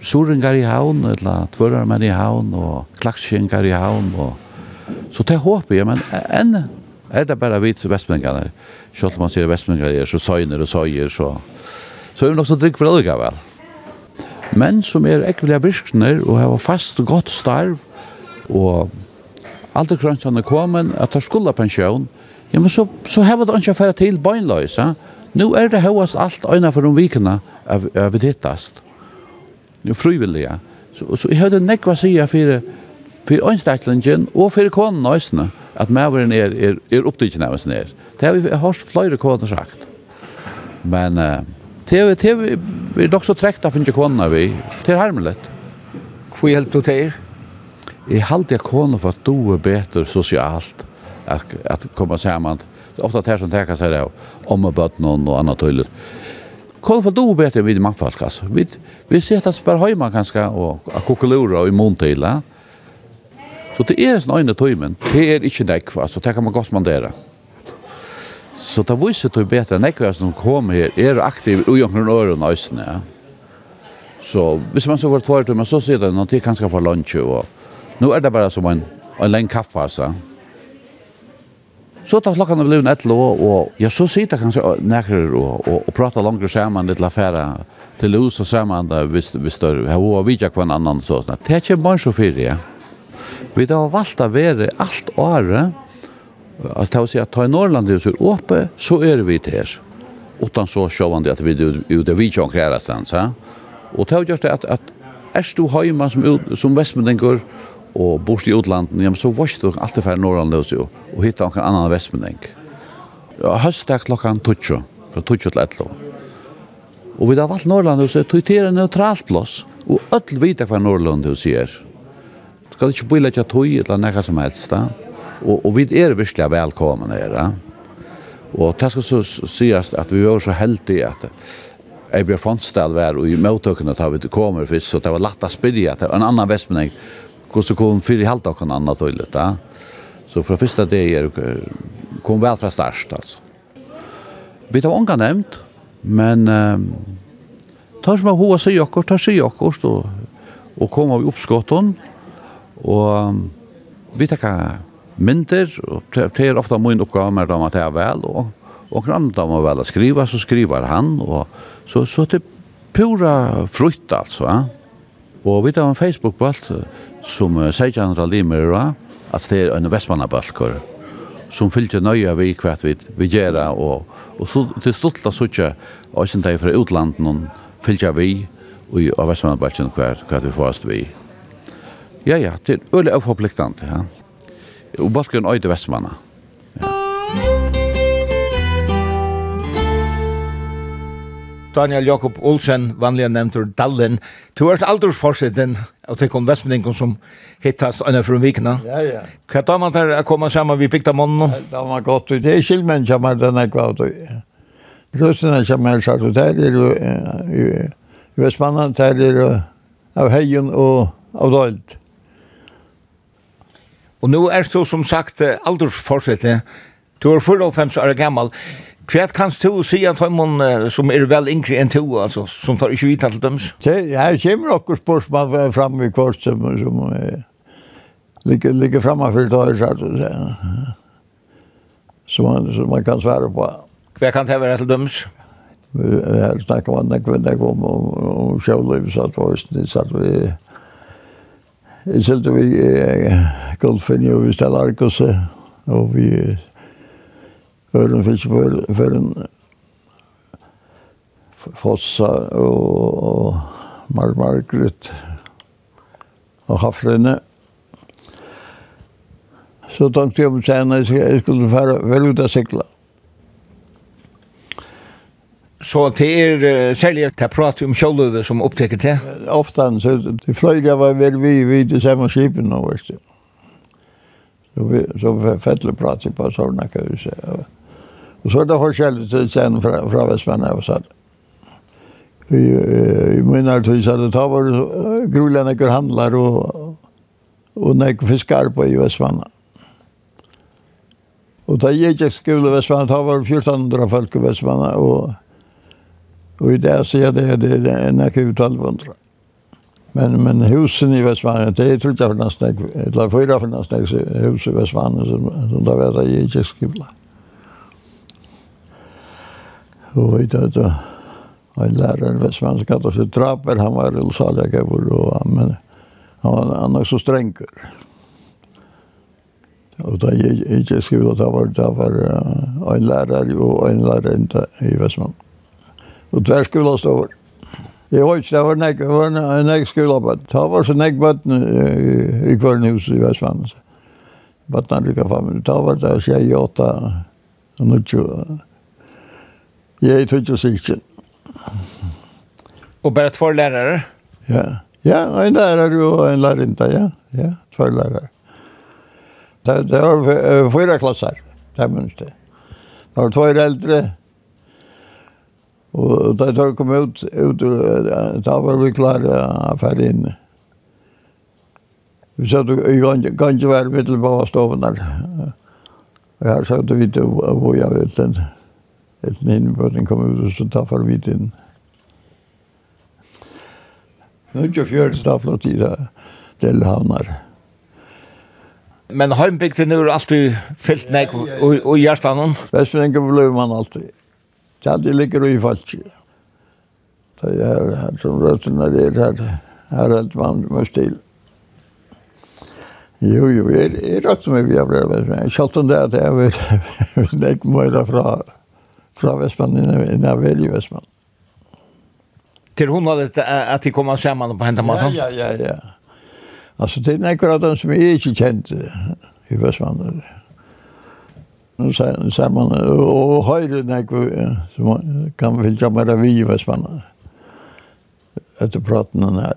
Soringar i havn, eller tvørarmenn i havn, og klakskjengar i havn. Og... Så det håper jeg, men enn er det bare vit vestmengene. Selv om man sier vestmengene er så søgner og søyer, så, så er det nok så drygg for alle vel. Men som er ekvelige virkner og har fast og godt starv, og Alt er grønt han er kommet, at det skulle pensjon, ja, men så, så har det ikke færre til bøgnløse. Nå er det høyest alt øyne for om vikene av, av dittast. Det er frivillige. Så, så jeg hadde nekva sida for, for øynsteklingen og for konen øyne, at medveren er, er, er opptidgen av oss ned. Det har vi hørt flere koner sagt. Men uh, det er, det er, vi er nok så trekt av finne koner vi. Det er hermelig. Hvor helt du til? Jeg halte jeg kone for at du er bedre sosialt at, at komme sammen. Det er ofte det som tenker seg det om og bøtt noen og annet tøyler. Kone for at du er bedre vid mannfalsk, altså. Vi, vi sitter bare hjemme kanskje og kokolura og i måntøyla. Så det er en øyne tøymen. Det er ikke nekv, altså. Det kan man godt mandere. Så det viser til bedre nekv som kommer her, er aktiv i ujongren øren og øsene. Ja. Så hvis man så får tvær tøymen, så sier det noen tid kanskje for lunsje og Nu er det bare som en, en lenge kaffepause. Så tar klokken blir en etlo, og ja, så sitter kanskje nekker og, og, og prater langere sammen litt affære til hus og sammen der hvis, hvis det er hva vi ikke hver annan så sånn. Det er ikke bare så fire, ja. Vi har valgt å være alt året, at det vil si at ta i Norrland det er åpe, så er vi til her. Utan så sjåvan det at vi er det vi ikke omkring her stans, ja. Og det har gjort det at, at er du heima som, som vestmenninger, og bort i utlandet, ja, men så var det alltid færre norrland løs jo, og hitta noen annan vestmenning. Ja, høst er klokkan 20, fra 20 til 11. Og vi har valgt norrland løs, tog til en neutralt plass, og öll vita hva norrland løs er. Du skal ikke bilegge tog eller nekka som helst, da. Og, og vi er virkelig velkomne her, da. Og det skal så sies at vi var så heldige at Jeg ble fondstad vær, og i møttøkene tar vi kommer først, så det var latt å spyrja til en annan vestmenning går så kom fyra halvt och kan annat toalett där. Så för första det är kom väl från start alltså. Vi tar ånga nämnt men eh, tar som hoa sig jakor tar sig jakor då och kommer vi uppskotton och vi tar mynter och det är ofta min uppgave med dem att jag väl och och han de väl väl skriva så skriver han och så så typ pura frukt alltså. Eh? Och vi tar en Facebook-bult som uh, seitjanra limer at det er en vestmannabalkor som fyllt nøye vi hva vi, vi gjerra og, og så, til stolt av suttje, og òsint deg fra utlandet fylgja vi og av vestmannabalkor hva, hva vi fast vi Ja, ja, det er øyelig avforpliktande, ja. Og balkon øyde vestmanna. Daniel Jakob Olsen, vanlig nevnt ur Dallen. Du har aldrig forsiden av tekken konvestmeningen som hittas under for en vikna. Ja, ja. Hva tar man der å komme sammen vid Piktamonnen? Det var godt, det er skilmen som er denne kvart. Russene som er satt ut her, er i Vestmannen, der er av Heien og av Døyld. Og nå er du som sagt aldri aldersforsettet. Du er 45 år gammal. Ja. Kvært kanst du si at han som er vel yngre enn to, altså, som tar ikke vita til døms? Her kommer noen spørsmål fram i kort som, som eh, ligger, ligger fremme for det her, så å si. Som man, som man kan svare på. Hva kan det være til døms? Her snakker man ikke om det om, om, om sjøliv, så at vi satt vi Jeg silte vi i Guldfinn, og vi steller Argus, og vi Øren Fiskefjøren, Fossa og, og Mar Margaret og Hafrene. Så tenkte jeg om senere at jeg skulle være vel ut av sikla. Så det er uh, særlig at jeg prater om kjøløve som opptekker til? Oftan, så det fløy jeg var vel vi vi til samme skipen nå, vet du. Så vi, så fettelig prater på sånne, kan du si. Ja. Og så er det forskjellig til sen från, från Västmanna jeg så satt. I mina tid så det tar var gruliga nekker handlar och, och nekker fiskar på i Västmanna. Och da jeg gikk skole i Vestmanna, da var 1400 folk i Vestmanna, og, og i dag sier det det er nekker 1200. Men, men husen i Vestmanna, det er trodde jeg for nesten, eller fyra for nesten hus i Vestmanna, som, som da var det jeg gikk skole. Og vi vet at en lærer, hvis man skal ta seg draper, han var rullsaljegaver, og han, var han var så strenger. Og da jeg ikke skrev at det var, det var uh, en lærer og en lærer i Vestmann. Og tver skulle stå over. Jeg vet ikke, det var nek, det var nek skulle på. Det var så nek bøtten i kvarn hus i Vestmann. Bøtten er familie. Det var det, jeg åtta, og nå Jeg tog ikke Og bare två lærere? Ja. Ja, en lärare og en lärarinta, ja. Ja, två lærere. Det, det var fyra klasser, det minns det. Det var två eldre. Og da jeg kom ut, ut da var vi klare å fære inn. Vi satt i ganska varm mittel på stoven där. Och här satt vi til och bojade ut den. Ja. Et inn på den kom ut, og så ta for vidt inn. Nå er det fjørt tafla til havnar. Men heimbygden er alltid fyllt nek og hjertanen? Vestvengen ble man alltid. Tjaldi ligger og i falsk. Det er her som røttene er her. Her er man med stil. Jo, jo, jeg røkte meg vi har brevet. Jeg kjøpte det at jeg vet nek møyra fra fra Vestmann inn av veldig Vestmann. Til hun hadde at de kom sammen på hentet maten? Ja, ja, ja. ja. Altså, det er akkurat den som jeg ikke kjente i Vestmann. Nå ser man, og høyre när som kan väl jag bara vi i Vestmann. Etter praten här.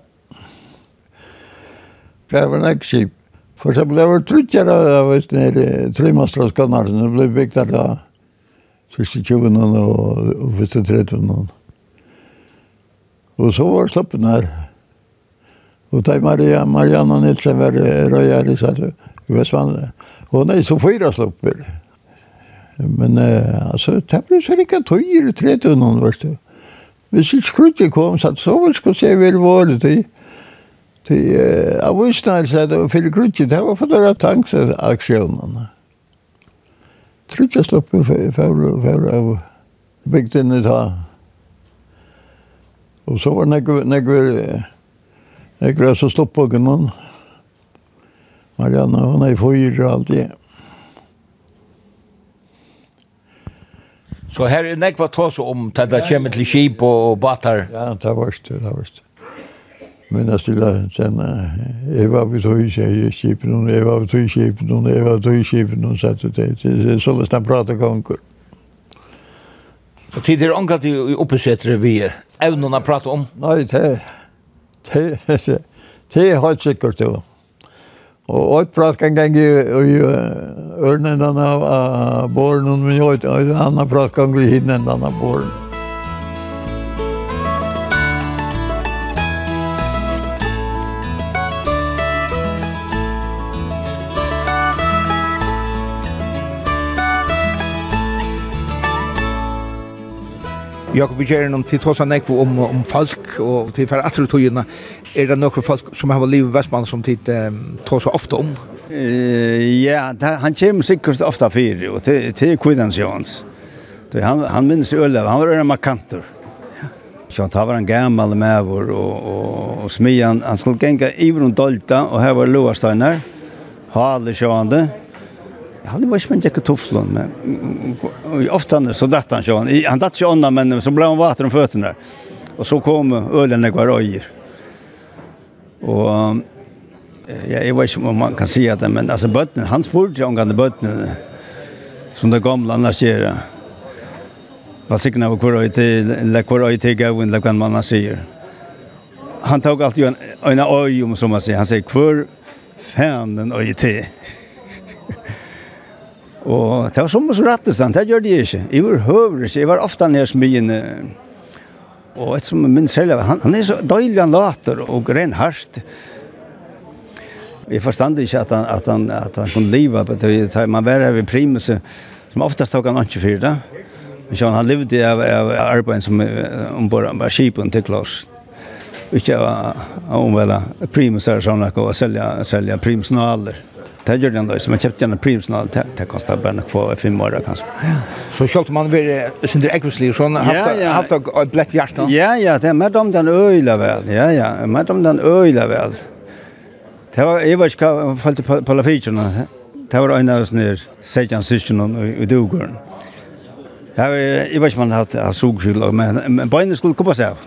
Jeg var en skip. For eksempel, jeg var truttjere av Vestmann, Trymastraskanarsen, det blev byggt där første tjuvene og første tredjene. Og så var slappen her. Og da Maria, Marianne Nilsen var røyere i Sælve, i Vestvandet. Og nei, så fyra slapper. Men eh, altså, det ble så ikke tøyer i tredjene, vet du. Hvis ikke skruttet kom, så var det se vi vel våre til. Til av avisene, så det var fyrir grunnet, det var for det var tanks aksjonene. Trudja fyrir fyrir av bygden i ta. Og så var nekver, nekver, nekver så sloppen og noen. Marianne, hun er i fyr og alt det. Så her er nekva tås om til det kommer til skip og batar? Ja, det var det, det var det. Men jeg stiller den, jeg var ved tog i kjepen, jeg var ved tog i kjepen, jeg var ved tog i kjepen, og satt ut det. Det er sånn at han prater ganger. Og tid er omgatt i oppesetter vi evnen å prate om? Nei, det er det er helt sikkert det. Og jeg prater en gang i ørnen denne av båren, men jeg har ikke annet prater en gang i hinnen denne av båren. Jakob Bjerren om til tosa nekvo om, om falsk og til færre atru tøyina. Er det noen falsk som har livet i Vestmann som tid um, tosa ofte om? ja, han kommer sikkert ofte fyr, og til, til kvinnans Det Han, han minnes Ølev, han var øyne markanter. Så han tar var en gammal med vår, og, og, og smian, han skulle genga i rundt dolta, og her var Loasteiner, Hale sjående, Jag hade varit med Jack tufflon men ofta så datt han så han han datt ju undan men så blev han vatten om fötterna. Och så kom ölen när går öjer. Och ja, jag vet inte om man kan säga det men alltså bötten han spurte jag angående bötten som det gamla annars ger. Vad sig när kvar öj till la kvar öj till gå in la kan man säger. Han tog allt ju en en öj om som man säger han säger kvar fan den öj till. Og det var som så rattes den, det gjør de ikke. Jeg var høvrig, jeg var ofte nere smyen. Og et som min selv, han, han er så døylig han later og ren hardt. Jeg forstand ikke at han, at han, at han kunne leve på det. Man var her ved primus, som oftast tok han ikke for det. Men så han levde av, av arbeid som ombord av skipen til Klaus. Ikke av omvela primus her, sånn og selja, selja, selja primusnaler. Det gjør den da, så man kjøpte gjerne Prius nå, det kostet bare nok for fem år kanskje. Så kjølte man var Sindre Ekvisli, så han haft et blett hjerte? Ja, ja, det er med om den øyla vel, ja, ja, med om den øyla vel. Det var, jeg vet ikke hva, jeg falt på, på la det var en av oss nere, Sejan Sistjonen i Dugården. Jeg vet ikke om han hatt sugskyld, men, men bøyene skulle komme seg av.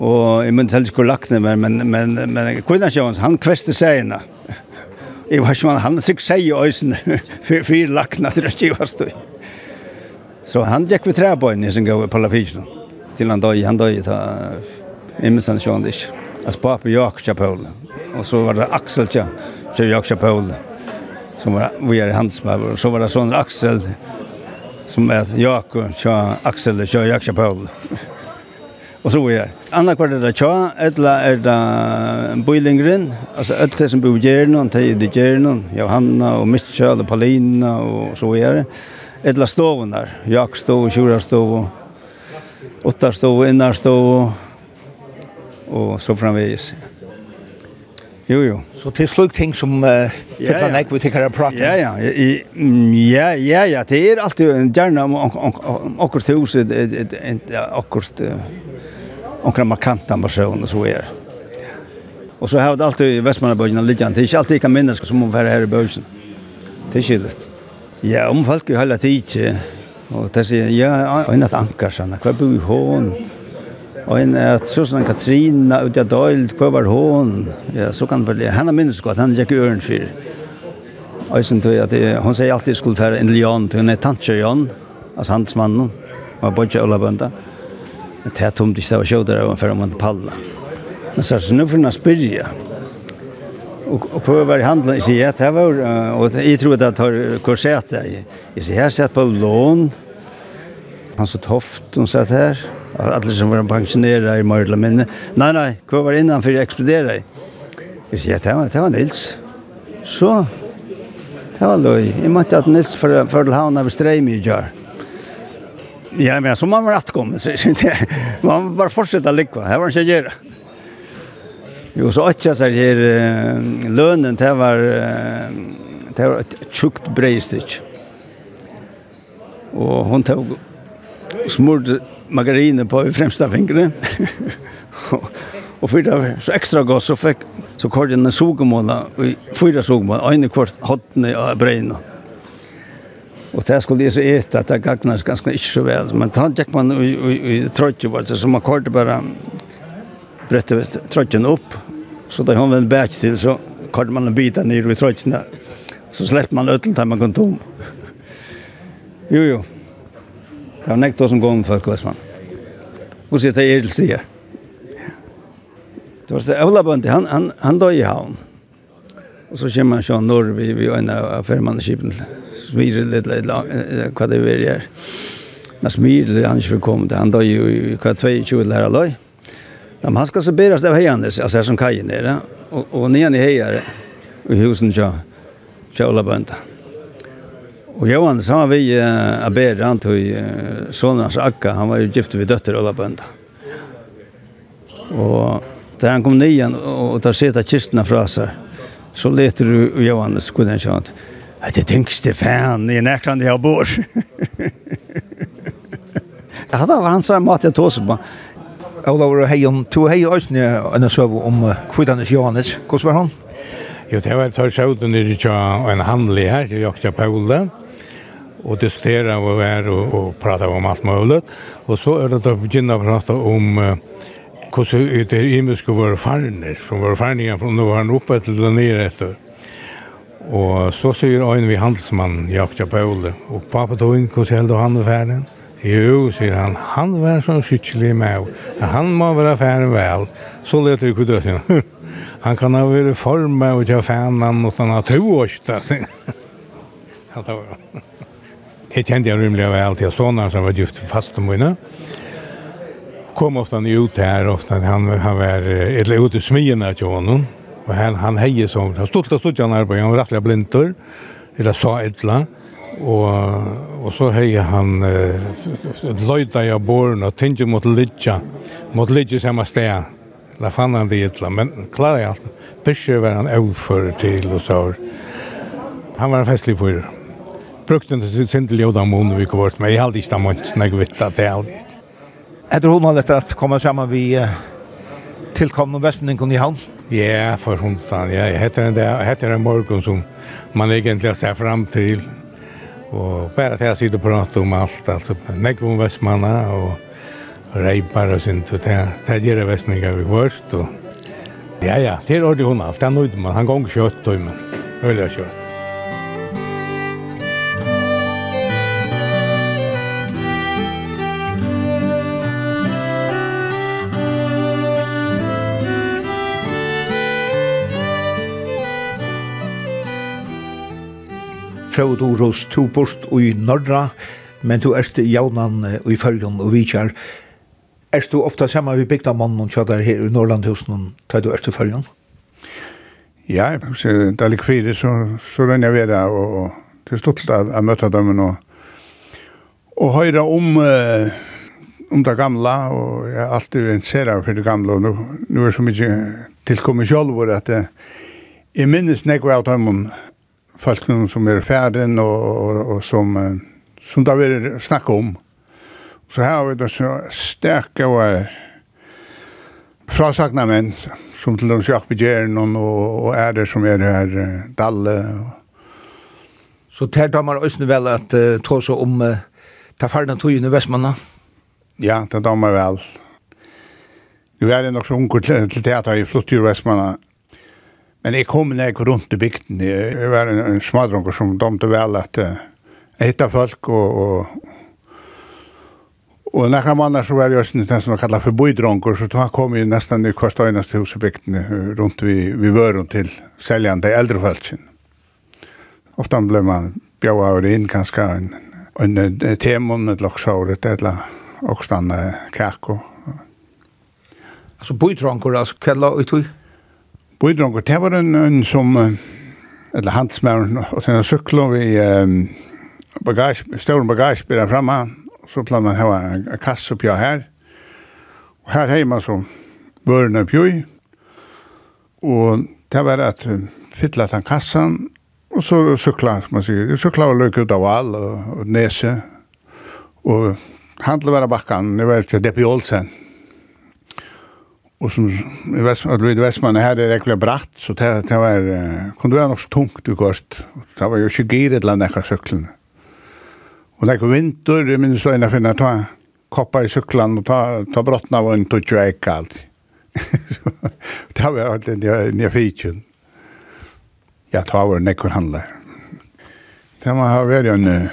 Og jeg mente selv skulle lagt ned, men, men, men, men kvinnansjøen, han kveste seg innan. Jeg var ikke man, han sikkert seg i øysen for fire lakna til det var støy. Så han gikk ved trebøyene som gav på lafisjon, Til han døy, han døy, ta imensan sjående ikke. Altså papi Jakob Kjapøl, Og så var det Axel Kjapøl, som var vi er i handelsmøver. Og så var det sånn Axel, som er Jakob Axel Kjapole. Og så er Andra kvart er det tja, etla er det Bøylingren, altså et det som bor i Gjernon, det er i Gjernon, Johanna og Mitchell og Paulina og så er det. Etla stoven der, jakstov, kjurastov, ottarstov, innarstov og så framvis. Ja. Jo, jo. Så det er slik ting som uh, fyller ja, nekk vi tenker å prate. Ja, ja. Ja, ja, ja. Det er alltid gjerne om akkurat hus, akkurat akkurat markant ambasjon og så er. Og så har det alltid i og Lidjan. Det er ikke alltid ikke minnes som om være her i bøyen. Det er ikke litt. Ja, om folk jo hele tiden. Og det sier, ja, en at anker sånn. Hva bor i? Og en at Susanne Katrina ut av Dold, hva var hon? Ja, så kan det Henne minnes godt, henne gikk øren fyr. Og jeg tror at hun sier alltid skulle være en lian, til hun er tantjer Jan, altså handelsmannen, og er bodde og bønda. Men det er tomt ikke, det var kjøter av henne om hun palla. Men så er det nå for henne spyrja. Og, og hva var i handelen? Jeg sier, det var, og jeg tror at jeg tar korset. Jeg sier, jeg har sett på lån, han så toft, hun satt her, alle som var pensjonera i Mørla, men nei, nei, hva var innanfor jeg eksplodera i? Jeg sier, det var, det var Nils. Så, det var løy. Jeg måtte at Nils for, for å ha henne ved streim i gjør. Ja, men så man var attkommet, så man bara bare fortsette likva, var han ikke gjøre. Jo, så ikke så her lønnen, det var, det var et tjukt breistykk. Og hun tog smurte margarine på i fremsta och och för det så extra gott så fick så kallade den sågmåla och fyra sågmål en kvart hotne av bröna. Och det skulle det så äta att det gagnas ganska inte så väl men han gick man i i trötte var det som man kallade bara brötte trötten upp så där han väl back till så kort man en bit ner i trötten så släppte man ut till man kom tom. Jo jo. Det var nekta som kom for Kvestmann. Og sier det er til sier. Det var så Ola Bøndi, han, han, han døg i havn. Og så kommer han sånn når vi vi øyne av firmanneskipen smirer litt, litt, hva det vil gjøre. Men smirer han ikke vil han døg i hva 22 lærer løy. Men han skal så beres av heiene, altså her som kajen er, og, og nian i heier i husen til Ola Bøndi. Og Johan sa vi uh, Abed han til uh, sonens akka, han var jo gift vid og alla bønda. Og da han kom nian og tar seta kistene fra seg, så leter du Johan så kunde han säga at det tenkste fan i näkrande jeg bor. Det var han sa mat jag tog så bara. hei om to hei òsne enn søv om kvidanis Johannes. Hvordan var han? Jo, det var et tar sjøvden i tja en handlig her til Jakta Paule och diskutera vad det är och, prata om allt möjligt. Och så är det att begynna prata om uh, hur det är imiska våra farner, som våra farningar från då var uppe till den nere efter. Och så sier en vi handelsmann, Jakob Paule, och pappa tog in hur hände han er färden. Jo, sier han, han var sånn skytselig med, han må vara färden väl. Så leter vi kudde kutösen. han kan ha vært form med och ta fan han och to har två år. Han var Jeg kjente jeg rymlig av alt jeg sånne som var gift fast om mine. Kom ofta ut her, ofta han, han var eller ut i smyene til honom. Og han, han heier som, han stolte stod han her på, han var rettelig blinter, eller sa et eller Og, og så heier han uh, løyta i båren og tenkte mot litja, mot litja samme sted. Da fann han det etla, men klarar jeg alt. Bysje var han overfører til og så. Han var en festlig fyrer brukte inte til sin til jodan mun vi kvart men jag hade inte stämt når jeg vet at det är aldrig. Efter hun har lett att komme sammen vi uh, tilkomne västningen i havn? Ja, for hun sa, Ja, jag heter en, där heter en morgen som man egentligen ser fram til, og bare til jag sitter og pratar om allt alltså Negvon Västmanna og Reipar og sånt og det det ger det västningar vi först og ja ja, det er ordentlig hun alt, det er nöjd man, han gong kjøtt, och men öliga kjøtt. Frøvd Oros to bort i Norra, men du erst jaunan i følgen og vidkjær. Er du ofta sammen vi bygda mannen og tjadar her i Norrlandhusen, tar du erst i følgen? Ja, så det er likvide, så, så rønner jeg ved det, og det er stolt av å møte dem, og, og høyre om, uh, om det gamla, og jeg er alltid interesseret for det gamla, og nå, nå er det så mye tilkommet selv, at eh, jeg minnes nekva av dem, folk som er ferdig og, og, og som, som det vil snakke om. Så her har vi det så sterke og frasakna menn, som til dem sjakk Gjernon og, og det som er her, Dalle. Så ter tar man også vel at uh, ta så om uh, ta ferden tog inn i Vestmanna? Ja, det tar man vel. Nu er det nok så unger til, til det at jeg i Vestmanna Men jeg kom ned rundt i bygden. Jeg var en, en smadronker som domte vel at uh, jeg hittet folk og, og Og nekra mannar så var jeg også den som kallar for boidronker, så han kom jo nesten i hver øyneste hos i bygden rundt vi, vi vøren til seljande eldre fölksin. Ofta ble man bjaua over inn kanskje en, en, en temon, et loksauret, et la okstanna kakko. Altså boidronker, altså kvella og tog? Bøydronker, det var en, en som, eller handsmæren, og sen sykla vi um, bagage, større bagage blir framme, så plan man hava en kasse oppi her, og her heima så børn oppgjør, og det var at fytla den kassan, og så sykla, som man sier, sykla og løk ut av all, og, og nese, og handla var bakkan, det var ikke Depi Olsen, Och som i Västman, Louis Westman här är det bratt så det det var kunde vara något så tungt du kost. Det var ju 20 gir eller några cykeln. Och det kom vinter, det minns jag när finna ta koppa i cykeln och ta ta brottna var inte och jag kallt. Det var allt det nya feature. Ja, ta var det kan handla. Det var har varit en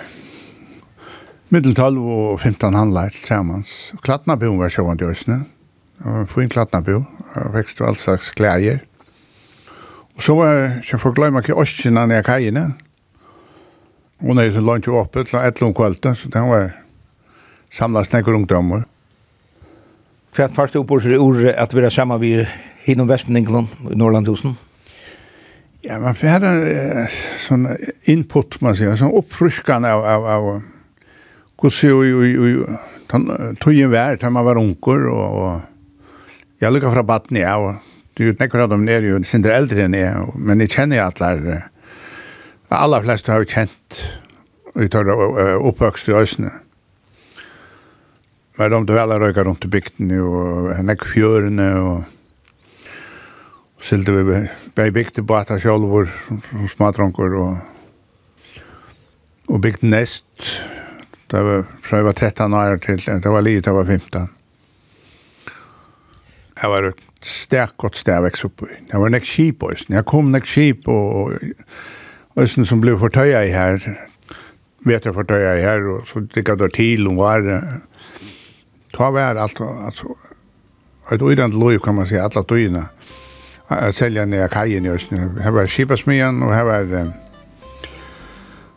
mittel 12 och 15 handlar tillsammans. Klattna på var så vant just nu og fin klatnabo, og vekst og all slags klæger. Og så var jeg, jeg får glemme ikke åskina ned kajene, og når jeg lønte jo oppe til et lundt kvalte, så det var samlet snakker ungdommer. Hva er første på i ordet at vi er sammen vi hinnom Vestmeningland i Norrlandhusen? Ja, man får en sånn input, man sier, sånn oppfruskende av, av, av hvordan jo, jo, jo, tøyen vær, til man var unger, og, og Jeg lukker fra baden, ja, og du vet nekker av dem nere jo sindre eldre enn jeg, men jeg kjenner alle, aller fleste har jo kjent ut av oppvøkst i Øsne. Men de vel har røyket rundt i bygden, og nekk fjørene, og, og vi bei bygden bata sjálfur og selv og, og bygden nest, det var fra jeg var 13 år til, det var li, det var 15 jeg var et sterk godt sted jeg vekst opp i. Jeg var nek kjip også. Jeg kom nek kjip og Østen som ble fortøya i her, vet jeg fortøya i her, og så tikka det til og var ta vær alt, altså et uidant lov kan man si, alla tøyina selja ned kajen i Østen. Her var Kipasmian og her var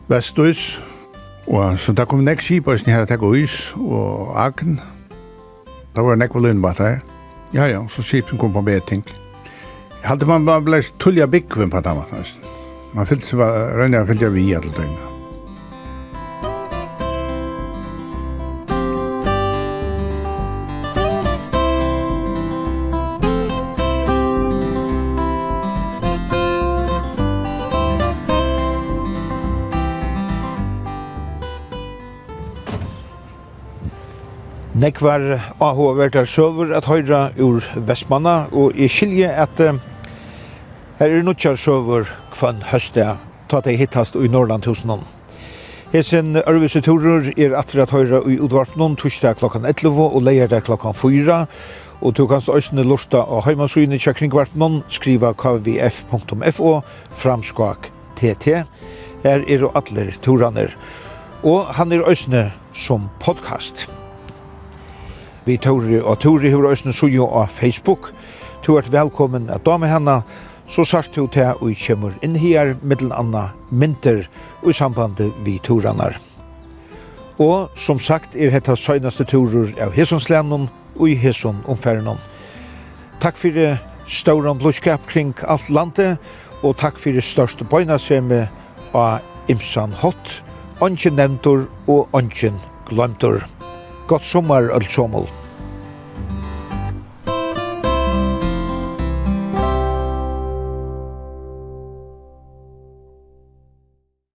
Vestøys, og så da kom nek Kipasmian her og takk og agn, da var nek var lønnbatt her, Ja, ja, så skipen kom på beting. Jeg hadde man bare blei tullja byggvinn på det, man. Man fyllte seg bare, rønner jeg fyllte jeg vi i alle døgnet. nekvar AHV-vertar søver at høyra ur Vestmanna, og i skilje at her er nukkjar søver kvann høste ta deg hittast i Norrland hos noen. Hesen Ørvise Torur er atter at høyra i utvarpnån torsdag klokkan 11 og leierdag klokkan 4. Og du kanst òsne lorta og heimansugin i kjøkringvarpnån skriva kvf.fo framskak tt. Her er jo atler toraner. Og han er òsne som podcast vi Tori og Tori hefur òsne suju á Facebook. Tu er velkommen at dame henne, så sart du til og kommer inn her middel anna mynter og samband vi Toranar. Og som sagt er hetta søgneste turur av Hesonslenum og i Heson omferdnum. Takk fyrir større blodskap kring alt landet, og takk fyrir største bøynaseme av Imsan Hott, ongen Nemtor og ongen glemtor. Godt sommer, alt sommer.